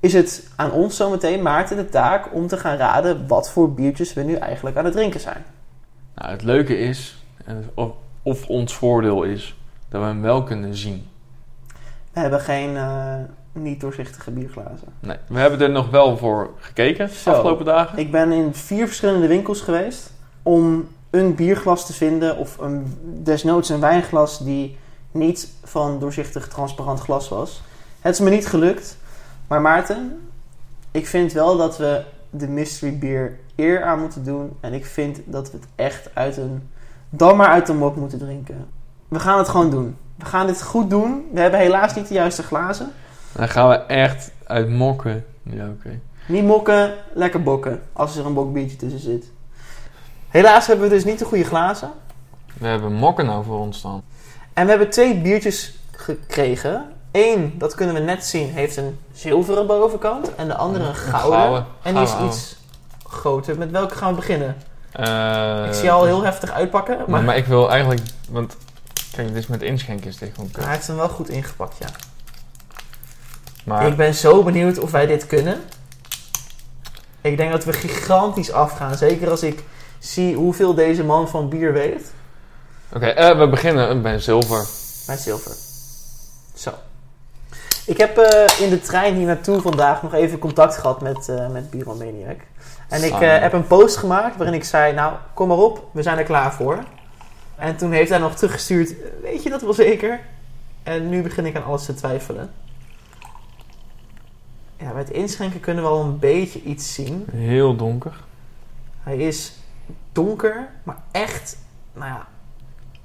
is het aan ons zometeen, Maarten, de taak om te gaan raden wat voor biertjes we nu eigenlijk aan het drinken zijn. Nou, het leuke is, of, of ons voordeel is, dat we hem wel kunnen zien. We hebben geen eh, niet doorzichtige bierglazen. Nee, we hebben er nog wel voor gekeken de afgelopen dagen. Ik ben in vier verschillende winkels geweest om een bierglas te vinden of een, desnoods een wijnglas die niet van doorzichtig transparant glas was. Het is me niet gelukt, maar Maarten, ik vind wel dat we de mystery beer eer aan moeten doen en ik vind dat we het echt uit een dan maar uit de mok moeten drinken. We gaan het gewoon doen. We gaan dit goed doen. We hebben helaas niet de juiste glazen. Dan gaan we echt uit mokken. Ja, oké. Niet mokken, lekker bokken. Als er een bokbiertje tussen zit. Helaas hebben we dus niet de goede glazen. We hebben mokken nou voor ons staan. En we hebben twee biertjes gekregen. Eén, dat kunnen we net zien, heeft een zilveren bovenkant. En de andere een Een gouden. gouden. En die is Gouden. iets groter. Met welke gaan we beginnen? Eh, ik zie je al heel heftig uitpakken. Maar, Maar, maar ik wil eigenlijk... Want kijk, dit is met inschenken is dit gewoon kut. hij heeft hem wel goed ingepakt, ja. Maar Ik ben zo benieuwd of wij dit kunnen. Ik denk dat we gigantisch afgaan. Zeker als ik zie hoeveel deze man van bier weet. Oké, eh, we beginnen bij zilver. Mijn zilver. Zo. Ik heb eh, in de trein hier naartoe vandaag nog even contact gehad met, eh met Bieromaniac. En ik heb een post gemaakt waarin ik zei, nou, kom maar op, we zijn er klaar voor. En toen heeft hij nog teruggestuurd, weet je dat wel zeker? En nu begin ik aan alles te twijfelen. Ja, bij het inschenken kunnen we al een beetje iets zien. Heel donker. Hij is donker, maar echt, nou ja,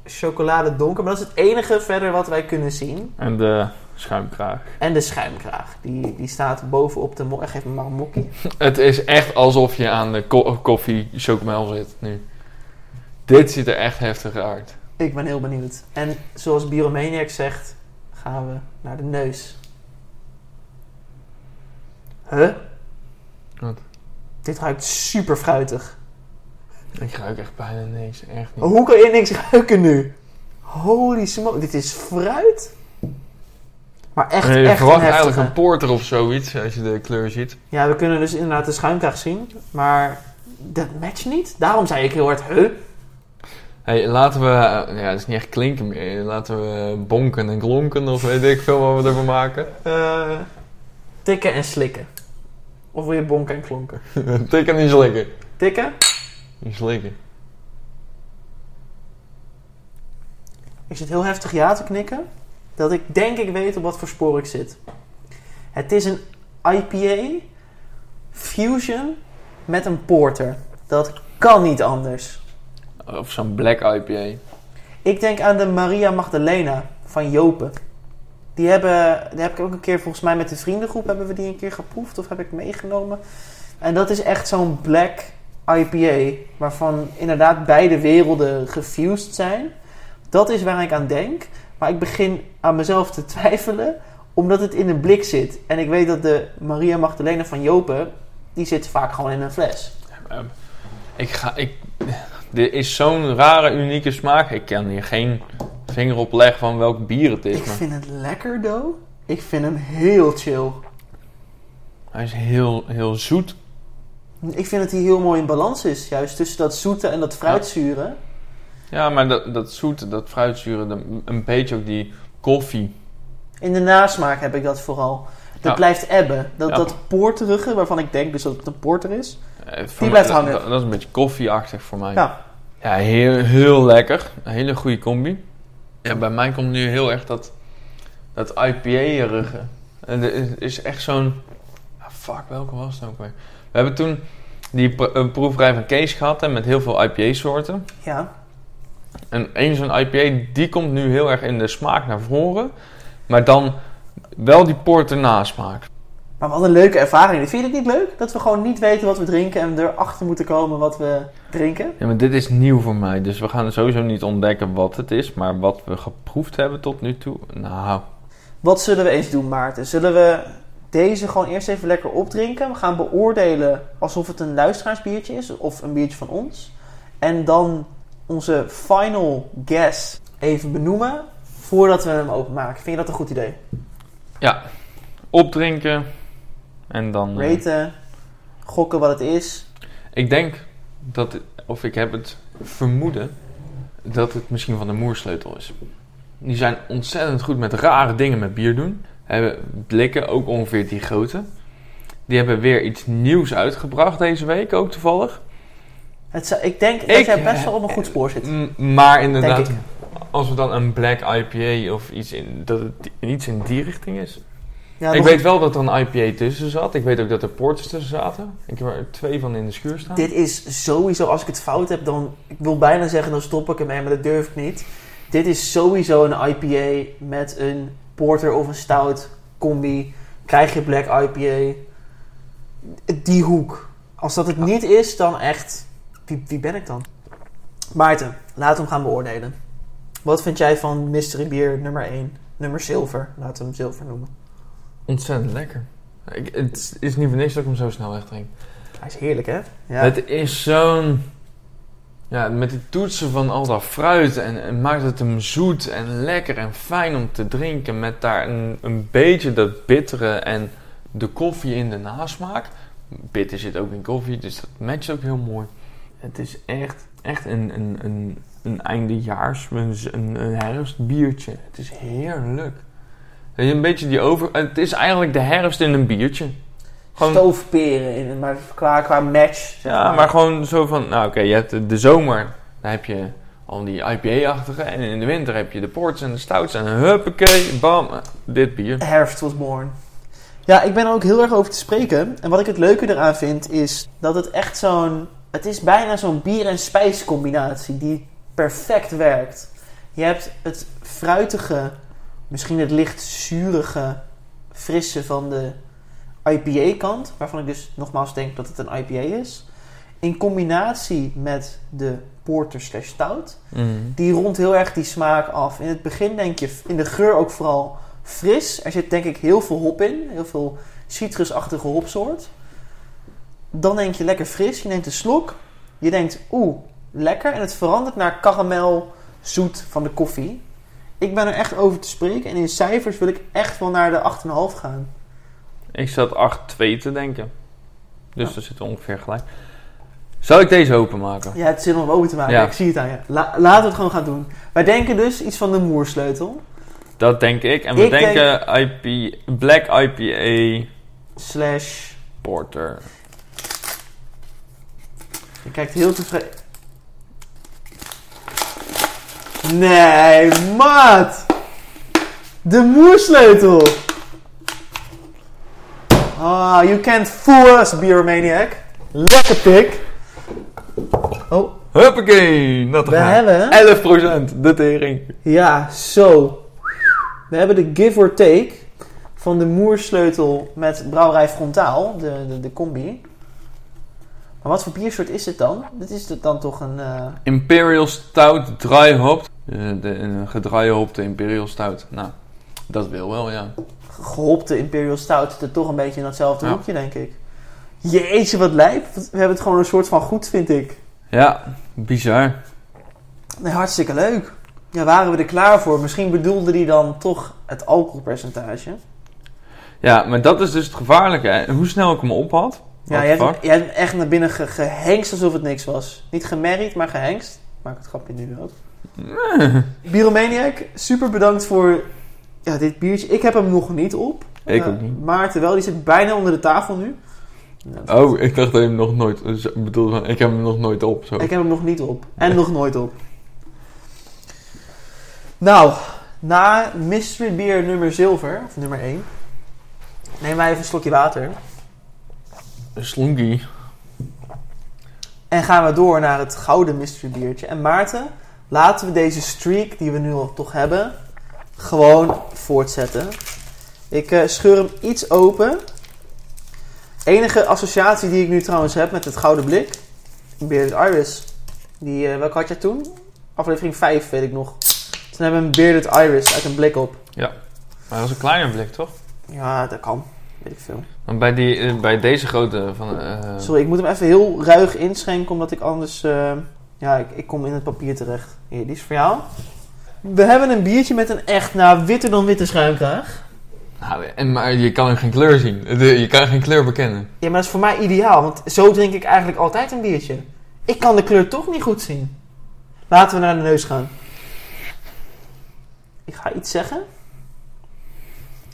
chocolade donker. Maar dat is het enige verder wat wij kunnen zien. En de schuimkraag. En de schuimkraag, die, die staat bovenop de mok. Geef me maar een mokkie. Het is echt alsof je aan de ko- koffie chocomel zit nu. Dit ziet er echt heftig uit. Ik ben heel benieuwd. En zoals Bieromaniac zegt, gaan we naar de neus. Huh? Wat? Dit ruikt super fruitig. Ik ruik echt bijna niks. Echt niet. Hoe kan je niks ruiken nu? Holy smoke, dit is fruit? Maar echt, Nee, je echt verwacht een eigenlijk een porter of zoiets als je de kleur ziet. Ja, we kunnen dus inderdaad de schuimkraag zien. Maar dat matcht niet. Daarom zei ik heel hard, huh? Hey, laten we, eh, ja, dat is niet echt klinken meer. Laten we bonken en klonken of weet ik veel wat we ervan maken. Eh, tikken en slikken. Of wil je bonken en klonken? Tikken niet slikken. Tikken? Niet slikken. Ik zit heel heftig ja te knikken. Dat ik denk ik weet op wat voor spoor ik zit. Het is een IPA fusion met een porter. Dat kan niet anders. Of zo'n black IPA. Ik denk aan de Maria Magdalena van Jopen. Die, hebben, die heb ik ook een keer volgens mij met de vriendengroep hebben we die een keer geproefd of heb ik meegenomen. En dat is echt zo'n black IPA waarvan inderdaad beide werelden gefused zijn. Dat is waar ik aan denk. Maar ik begin aan mezelf te twijfelen omdat het in een blik zit. En ik weet dat de Maria Magdalena van Jopen, die zit vaak gewoon in een fles. Ik ga, ik, dit is zo'n rare, unieke smaak. Ik kan hier geen vinger op leggen van welk bier het is. Ik Maar vind het lekker, though. Ik vind hem heel chill. hij is heel, heel zoet. Ik vind dat hij heel mooi in balans is. Juist tussen dat zoete en dat fruitzure. Ja, maar dat, dat zoete, dat fruitzure, dat- een beetje ook die koffie. In de nasmaak heb ik dat vooral. Dat Ja. blijft ebben. Dat, Ja. dat poorterige, waarvan ik denk dus dat het een porter is. Eh, Die blijft dat- hangen. Dat, dat is een beetje koffieachtig voor mij. Ja. Ja, heel, heel lekker. Een hele goede combi. Ja, bij mij komt nu heel erg dat, dat IPA-erige. En er is- echt zo'n... Ah, fuck, welke was het ook weer? We hebben toen die een proeverij van Kees gehad hè, met heel veel IPA-soorten. Ja. En één zo'n IPA, die komt nu heel erg in de smaak naar voren. Maar dan wel die porter nasmaak. Maar wat een leuke ervaring. Vind je het niet leuk? Dat we gewoon niet weten wat we drinken en erachter moeten komen wat we drinken? Ja, maar dit is nieuw voor mij. Dus we gaan sowieso niet ontdekken wat het is. Maar wat we geproefd hebben tot nu toe. Nou, Wat zullen we eens doen, Maarten? Zullen we deze gewoon eerst even lekker opdrinken? We gaan beoordelen alsof het een luisteraarsbiertje is of een biertje van ons. En dan onze final guess even benoemen voordat we hem openmaken. Vind je dat een goed idee? opdrinken. En dan... eh, Raten, gokken wat het is. ik denk dat... of ik heb het vermoeden... Dat het misschien van de moersleutel is. Die zijn ontzettend goed met rare dingen met bier doen. Hebben blikken, ook ongeveer die grote. Die hebben weer iets nieuws uitgebracht deze week, ook toevallig. Het zou- ik denk dat Ik- jij best wel op een goed spoor zit. M- maar inderdaad, als we dan een black IPA of iets in, dat het iets in die richting is. Ja, ik weet wel dat er een IPA tussen zat. Ik weet ook dat er porters tussen zaten. Ik heb er twee van in de schuur staan. Dit is sowieso, als ik het fout heb, dan... Ik wil bijna zeggen, dan stop ik ermee, maar dat durf ik niet. Dit is sowieso een IPA met een porter of een stout combi. Krijg je black IPA. Die hoek. Als dat het niet is, dan echt... Wie, wie ben ik dan? Maarten, laten we hem gaan beoordelen. Wat vind jij van Mystery Beer nummer 1? Nummer zilver. Laten we hem zilver noemen. Ontzettend lekker. Ik, het is niet voor niks dat ik hem zo snel wegdrink. Hij is heerlijk, hè? Ja. Het is zo'n... Ja, met die toetsen van al dat fruit en, en maakt het hem zoet en lekker en fijn om te drinken. Met daar een, een beetje dat bittere en de koffie in de nasmaak. Bitter zit ook in koffie, dus dat matcht ook heel mooi. Het is echt, echt een, een, een, een eindejaars, een, een, een herfstbiertje. Het is heerlijk. Een beetje die over... Het is eigenlijk de herfst in een biertje. Gewoon- Stoofperen, in, maar qua, qua match. zeg Ja, maar gewoon zo van, nou oké, je hebt de, de zomer, dan heb je al die IPA-achtige. En in de winter heb je de ports en de stouts. En huppakee, bam, dit bier. Herfst was born. Ja, ik ben er ook heel erg over te spreken. En wat ik het leuke eraan vind, is dat het echt zo'n... Het is bijna zo'n bier- en spijscombinatie die perfect werkt. Je hebt het fruitige, misschien het licht zurige, frisse van de IPA-kant. Waarvan ik dus nogmaals denk dat het een IPA is. In combinatie met de porter slash stout. Mm. Die rondt heel erg die smaak af. In het begin denk je, in de geur ook vooral fris. Er zit denk ik heel veel hop in. Heel veel citrusachtige hopsoort. Dan denk je lekker fris. Je neemt een slok. Je denkt, oeh, lekker. En het verandert naar karamel zoet van de koffie. Ik ben er echt over te spreken. En in cijfers wil ik echt wel naar de 8,5 gaan. Ik zat 8-2 te denken. Dus Ja. dat zit ongeveer gelijk. Zou ik deze openmaken? Ja, het zin om open te maken. Ja. Ik zie het aan je. La- laten we het gewoon gaan doen. Wij denken dus iets van de moersleutel. Dat denk ik. En we Ik denken IP, Black IPA Slash... Porter. Je kijkt heel tevreden. Nee, maat! De moersleutel! Ah, you can't fool us, Beeromaniac. Lekker pik. Oh, Huppakee! Natte we hebben... 11% de tering. Ja, zo. We hebben de give or take van de moersleutel met brouwerij Frontaal, de, de, de combi. Maar wat voor biersoort is het dan? Dit is het dan toch een... eh, Imperial Stout dry hopped. Eh, de, een gedraaihopte Imperial Stout. Nou, dat wil wel, ja. gehopte Imperial Stout zit er toch een beetje in datzelfde Ja. hoekje, denk ik. Jeetje, wat lijp. We hebben het gewoon een soort van goed, vind ik. Ja, bizar. Nee, hartstikke leuk. Ja, waren we er klaar voor? Misschien bedoelde die dan toch het alcoholpercentage. Ja, maar dat is dus het gevaarlijke. hè. Hoe snel ik hem op had. Ja, jij the hebt, fuck? jij hebt hem echt naar binnen ge- gehengst alsof het niks was. Niet gemerried, maar gehengst. Maak het grapje nu ook. Bieromaniac, super bedankt voor ja, dit biertje. Ik heb hem nog niet op. Ik Eh, ook niet. Maarten wel, die zit bijna onder de tafel nu. Nou, Oh, ik dacht dat je hem nog nooit... dus Ik bedoel, van, ik heb hem nog nooit op. Zo. Ik heb hem nog niet op. En nog nooit op. Nou, na Mystery Beer nummer zilver, of nummer 1, nemen wij even een slokje water. Een. En gaan we door naar het gouden mystery biertje. En Maarten, laten we deze streak die we nu al toch hebben, gewoon voortzetten. Ik eh, scheur hem iets open. Enige associatie die ik nu trouwens heb met het gouden blik. Bearded Iris. Die, eh, welke had jij toen? Aflevering 5 weet ik nog. Toen hebben we een Bearded Iris uit een blik op. Maar dat was een kleiner blik, toch? Ja, dat kan. Weet ik veel. Maar bij, die, eh, bij deze grote van... Sorry, ik moet hem even heel ruig inschenken, omdat ik anders... eh, ja, ik, ik kom in het papier terecht. Hier, die is voor jou. We hebben een biertje met een echt, nou, witter dan witte schuimkraag. nou, en, maar je kan geen kleur zien. De- Je kan geen kleur bekennen. Ja, maar dat is voor mij ideaal, want zo drink ik eigenlijk altijd een biertje. Ik kan de kleur toch niet goed zien. Laten we naar de neus gaan. Ik ga iets zeggen.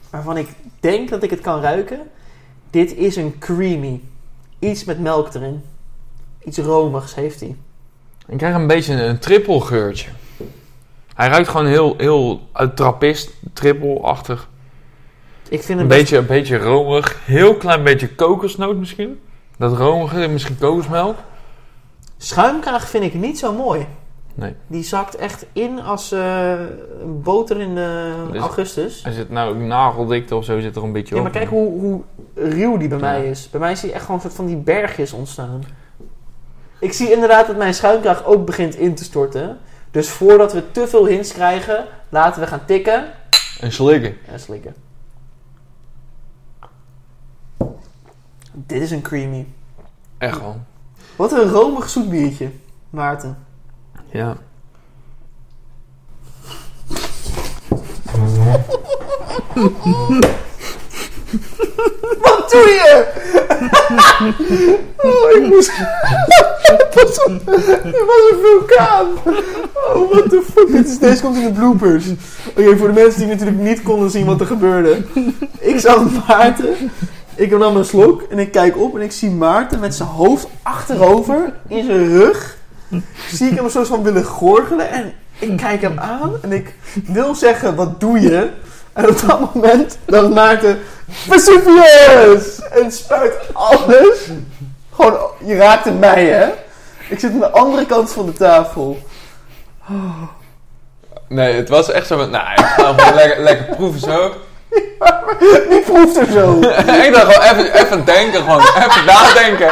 Waarvan ik denk dat ik het kan ruiken. Dit is een creamy. Iets met melk erin. Iets romigs heeft hij. Ik krijg een beetje een triple geurtje. Hij ruikt gewoon heel, heel uh, trappist, triple-achtig. Ik vind Een beetje, een beetje romig. Heel klein beetje kokosnoot misschien. Dat romige, misschien kokosmelk. Schuimkraag vind ik niet zo mooi. Nee. Die zakt echt in als eh, boter in de Dus- augustus. Hij zit nou nageldikte of zo, zit er een beetje Ja, op. maar kijk hoe, hoe ruw die bij Ja. mij is. Bij mij zie je echt gewoon een soort van die bergjes ontstaan. Ik zie inderdaad dat mijn schuimkraag ook begint in te storten. Dus voordat we te veel hints krijgen, laten we gaan tikken En slikken. en slikken. Dit is een creamy. Echt wel. Wat een romig zoet biertje, Maarten. Ja. Wat doe je? oh, ik moest... Het was een, het was een vulkaan. Oh, what the fuck. Dit is, deze komt in de bloopers. Oké, voor de mensen die natuurlijk niet konden zien wat er gebeurde. Ik zag Maarten. Ik nam een slok en ik kijk op en ik zie Maarten met zijn hoofd achterover in zijn rug. Zie ik hem zo van willen gorgelen en ik kijk hem aan en ik wil zeggen, wat doe je? En op dat moment dacht Maarten, Vesuvius! En spuit alles. Gewoon, je raakte mij, hè? Ik zit aan de andere kant van de tafel. Nee, het was echt zo van, nou, ik ga gewoon lekker, lekker proeven zo. Wie proeft er zo? ik dacht gewoon even, even denken, gewoon even nadenken.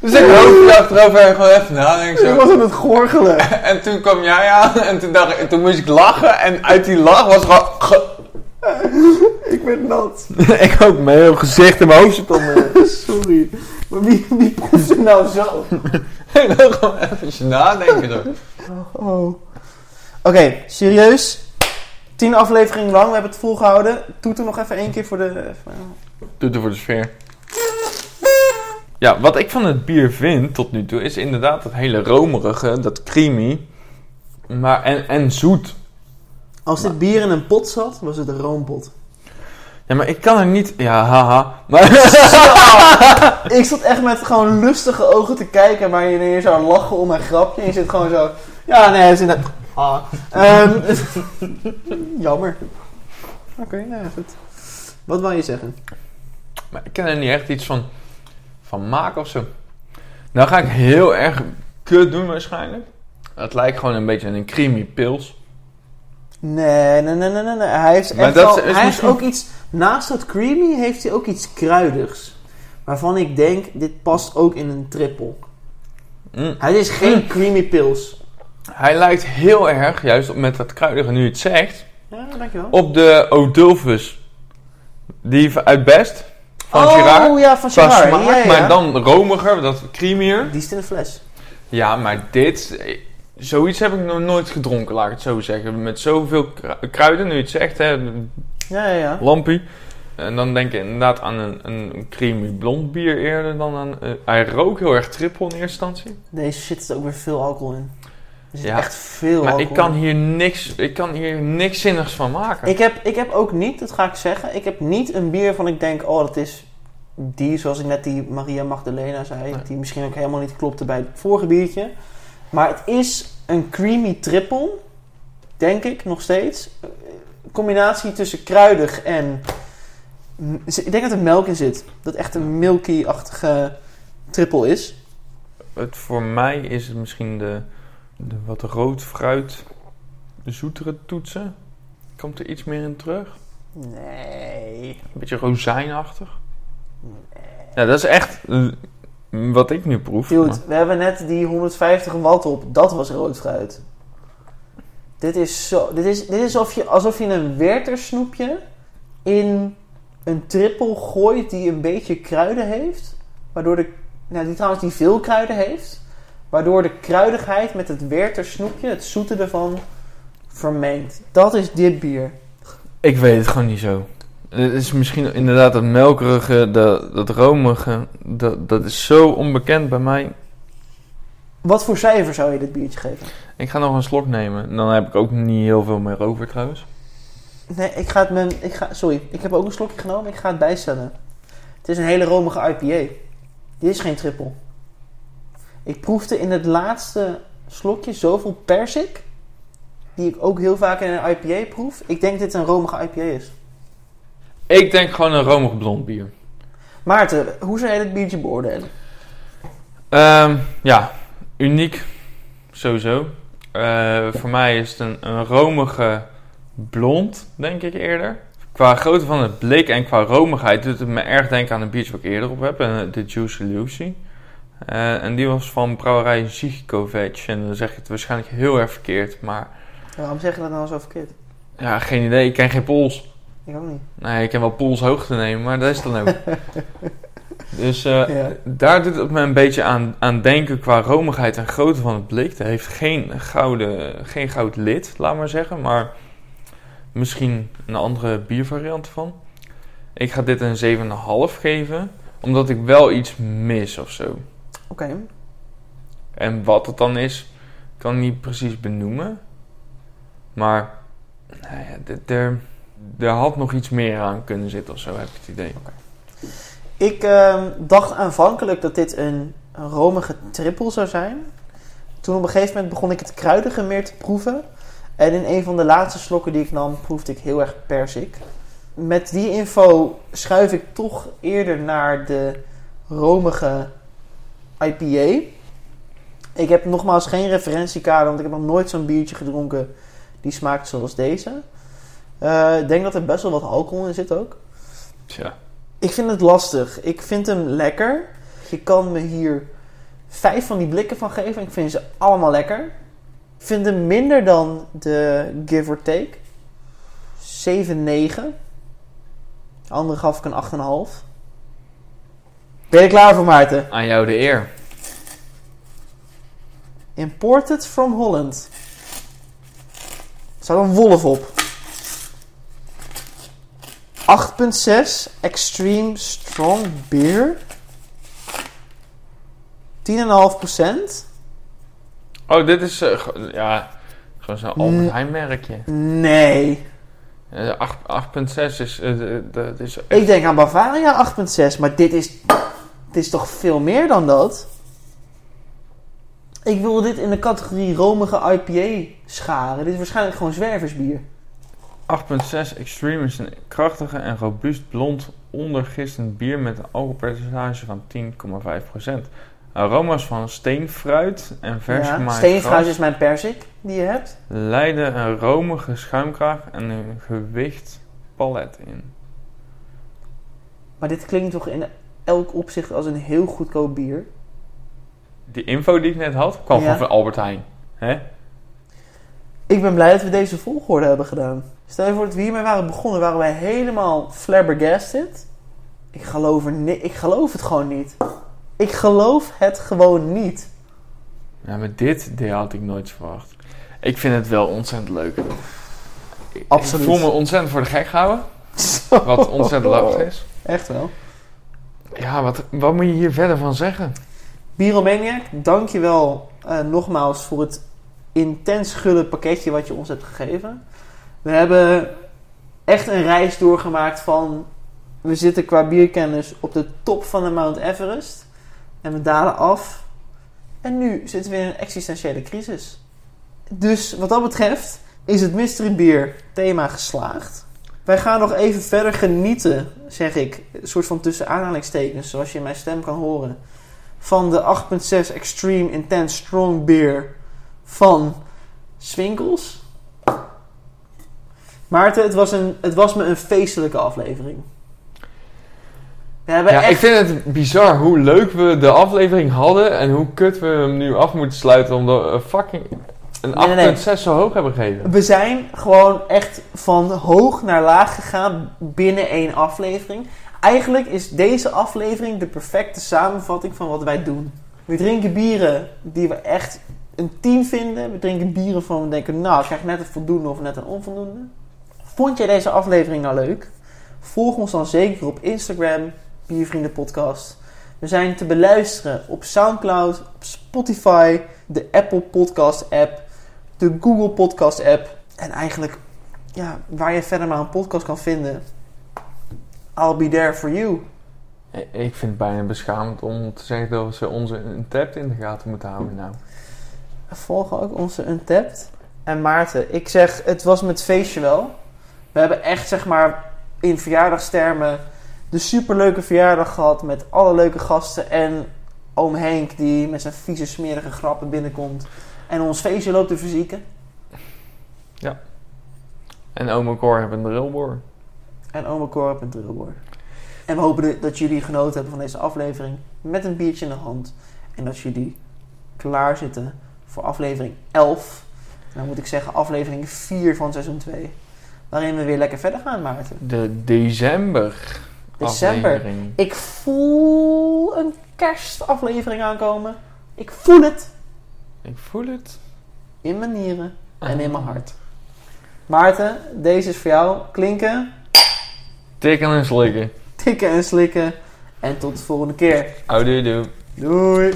Dus ik hoofdje achterover en gewoon even nadenken Ik zo. was aan het gorgelen. En toen kwam jij aan en toen, dacht ik, toen moest ik lachen en uit die lach was gewoon... Ik werd nat. ik ook, mijn heel gezicht en mijn hoofd zit om. Sorry. Maar wie, wie proeft er nou zo? ik dacht gewoon even nadenken zo. Oh. Oké, serieus. Tien afleveringen lang, we hebben het volgehouden. Doe er nog even één keer voor de... even- Doet er voor de sfeer. Ja, wat ik van het bier vind tot nu toe is inderdaad dat hele romerige, dat creamy. Maar en, en zoet. Als dit bier in een pot zat, was het een roompot. Ja, maar ik kan er niet... Ja, haha. Maar... Ik zat echt met gewoon lustige ogen te kijken, maar je, je zou lachen om mijn grapje. En je zit gewoon zo... Ja, nee, het is inderdaad... Ah. Ehm, jammer. Oké, nou ja, goed. Wat wil je zeggen? maar ik ken er niet echt iets van, van maken of zo. Nou ga ik heel erg kut doen waarschijnlijk. Het lijkt gewoon een beetje een creamy pils. Nee, nee, nee, nee, nee. Hij heeft, Maar echt dat wel- is hij heeft ook iets... Naast dat creamy heeft hij ook iets kruidigs. Waarvan ik denk, dit past ook in een triple. Mm. Hij is geen creamy pils. Hij lijkt heel erg, juist op- met dat kruidige nu het zegt, Ja, dankjewel. op de Odulfus. Die uit Best, van oh, Girard. ja, van Girard. smaak, ja, ja. maar dan romiger, dat creamier. Die is in de fles. Ja, maar dit... Zoiets heb ik nog nooit gedronken, laat ik het zo zeggen. Met zoveel kru- kruiden, nu je het zegt, hè. Ja, ja, ja. Lampie. En dan denk ik inderdaad aan een, een creamy blond bier eerder dan aan... eh, hij rook heel erg triple in eerste instantie. Deze zit ook weer veel alcohol in. Er zit Ja. echt veel Maar alcohol ik kan in. hier niks, ik kan hier niks zinnigs van maken. Ik heb, ik heb ook niet, dat ga ik zeggen, ik heb niet een bier van ik denk, oh dat is die, zoals ik net die Maria Magdalena zei, Nee. die misschien ook helemaal niet klopte bij het vorige biertje. Maar het is een creamy triple, denk ik nog steeds. Een combinatie tussen kruidig en, ik denk dat er melk in zit. Dat echt een milky-achtige triple is. Het, voor mij is het misschien de, de wat rood fruit, de zoetere toetsen. Komt er iets meer in terug? Nee. Een beetje rozijnachtig. Ja, dat is echt wat ik nu proef. Dude, maar- we hebben net die 150 watt op. Dat was rood fruit. Dit is zo... Dit is, dit is alsof, je, alsof je een Werther snoepje in een trippel gooit die een beetje kruiden heeft. Waardoor de... Nou, die trouwens die veel kruiden heeft. Waardoor de kruidigheid met het Werther snoepje, het zoete ervan, vermengt. Dat is dit bier. Ik weet het gewoon niet zo. Het is misschien inderdaad dat melkerige, dat, dat romige. Dat, dat is zo onbekend bij mij. Wat voor cijfer zou je dit biertje geven? Ik ga nog een slok nemen. En dan heb ik ook niet heel veel meer over trouwens. Nee, ik ga het mijn, ik ga, sorry, ik heb ook een slokje genomen. Ik ga het bijstellen. Het is een hele romige IPA. Dit is geen triple. Ik proefde in het laatste slokje zoveel persik. Die ik ook heel vaak in een IPA proef. Ik denk dat dit een romige IPA is. Ik denk gewoon een romig blond bier. Maarten, hoe zou jij dit biertje beoordelen? Ehm, ja, uniek. Sowieso. Eh, voor mij is het een, een romige blond, denk ik eerder. Qua grootte van het blik en qua romigheid doet het me erg denken aan een biertje wat ik eerder op heb. eh, De Juicy Lucy. Eh, en die was van brouwerij Ziekovic. En dan zeg ik het waarschijnlijk heel erg verkeerd. Maar Waarom zeg je dat nou zo verkeerd? ja, geen idee. Ik ken geen Pools. Ik ook niet. Nee, ik ken wel Pools hoogte nemen, maar dat is dan ook. dus eh, Ja. daar doet het me een beetje aan, aan denken qua romigheid en grootte van het blik. Het heeft geen, gouden, geen goud lid, laat maar zeggen. Maar misschien een andere biervariant van. Ik ga dit een 7,5 geven. Omdat ik wel iets mis of zo. Oké. En wat het dan is, kan ik niet precies benoemen. Maar nou ja, dit- er, er had nog iets meer aan kunnen zitten of zo, heb ik het idee. Ik ehm, dacht aanvankelijk dat dit een, romige triple zou zijn. Toen op een gegeven moment begon ik het kruidige meer te proeven. En in een van de laatste slokken die ik nam, proefde ik heel erg persik. Met die info schuif ik toch eerder naar de romige IPA. Ik heb nogmaals geen referentiekader, want ik heb nog nooit zo'n biertje gedronken die smaakt zoals deze. Eh, ik denk dat er best wel wat alcohol in zit ook. Tja. Ik vind het lastig. Ik vind hem lekker. Je kan me hier vijf van die blikken van geven. Ik vind ze allemaal lekker. Ik vind hem minder dan de Give or Take. 7, 9. De andere gaf ik een 8,5. Ben je er klaar voor, Maarten? Aan jou de eer. Imported from Holland. Er staat een wolf op. 8.6 Extreme Strong Beer. 10,5%. Oh, dit is, eh, ja, gewoon zo'n Albert. Heijn merkje. Nee. Eh, acht- 8,6 is, eh, eh, dat is Ik denk aan Bavaria 8.6, maar dit is, dit is toch veel meer dan dat? Ik wil dit in de categorie romige IPA scharen. Dit is waarschijnlijk gewoon zwerversbier. 8,6 Extreme is een krachtige en robuust blond ondergistend bier met een alcoholpercentage van 10,5%. Aroma's van steenfruit en vers Ja, Steenfruit is mijn persik die je hebt. leiden een romige schuimkraag en een gewicht palet in. Maar dit klinkt toch in elk opzicht als een heel goedkoop bier. Die info die ik net had, kwam Ja. van Albert Heijn. Hè? Ik ben blij dat we deze volgorde hebben gedaan. Stel je voor dat we hiermee waren begonnen, waren wij helemaal flabbergasted. Ik geloof, er ni- ik geloof het gewoon niet. Ik geloof het gewoon niet. Ja, maar dit, dit had ik nooit verwacht. Ik vind het wel ontzettend leuk. Ik- Absoluut. Ik voel me ontzettend voor de gek gehouden. Wat ontzettend lastig is. Echt wel. Ja, wat, wat moet je hier verder van zeggen? Biromaniac, dankjewel eh nogmaals voor het intens gulle pakketje wat je ons hebt gegeven. We hebben echt een reis doorgemaakt van... We zitten qua bierkennis op de top van de Mount Everest. En we dalen af. En nu zitten we in een existentiële crisis. Dus wat dat betreft is het mystery beer thema geslaagd. Wij gaan nog even verder genieten, zeg ik, een soort van tussen aanhalingstekens, zoals je in mijn stem kan horen, van de 8.6 Extreme Intense Strong Beer van Swinkels. Maarten, het was, een, het was me een feestelijke aflevering. We hebben Ja, echt... ik vind het bizar hoe leuk we de aflevering hadden en hoe kut we hem nu af moeten sluiten omdat we fucking een 8.6 Nee, nee, nee. zo hoog hebben gegeven. We zijn gewoon echt van hoog naar laag gegaan binnen één aflevering. Eigenlijk is deze aflevering de perfecte samenvatting van wat wij doen. We drinken bieren die we echt een 10 vinden. We drinken bieren van we denken, nou, ik krijg net een voldoende of net een onvoldoende. Vond jij deze aflevering nou leuk? Volg ons dan zeker op Instagram, Biervrienden Podcast. We zijn te beluisteren op Soundcloud, op Spotify, de Apple Podcast app, de Google Podcast app. En eigenlijk, ja, waar je verder maar een podcast kan vinden. I'll be there for you. Ik vind het bijna beschamend om te zeggen dat we onze untapped in de gaten moeten houden nou. Volg ook onze Untapped. En Maarten, ik zeg, het was met feestje wel. We hebben echt, zeg maar, in verjaardagstermen de superleuke verjaardag gehad met alle leuke gasten. En oom Henk die met zijn vieze smerige grappen binnenkomt. En ons feestje loopt te verzieken. En oma Cor heeft een drillboor. En oma Cor en Drillboor. En we hopen dat jullie genoten hebben van deze aflevering. Met een biertje in de hand. En dat jullie klaar zitten voor aflevering 11. En dan moet ik zeggen aflevering 4 van seizoen 2. Waarin we weer lekker verder gaan, Maarten. De december. December. aflevering. Ik voel een kerstaflevering aankomen. Ik voel het Ik voel het. in mijn nieren en in mijn hart. Maarten, deze is voor jou. Klinken, Tikken en slikken. tikken en slikken. En tot de volgende keer. Oudoe doe. Doei!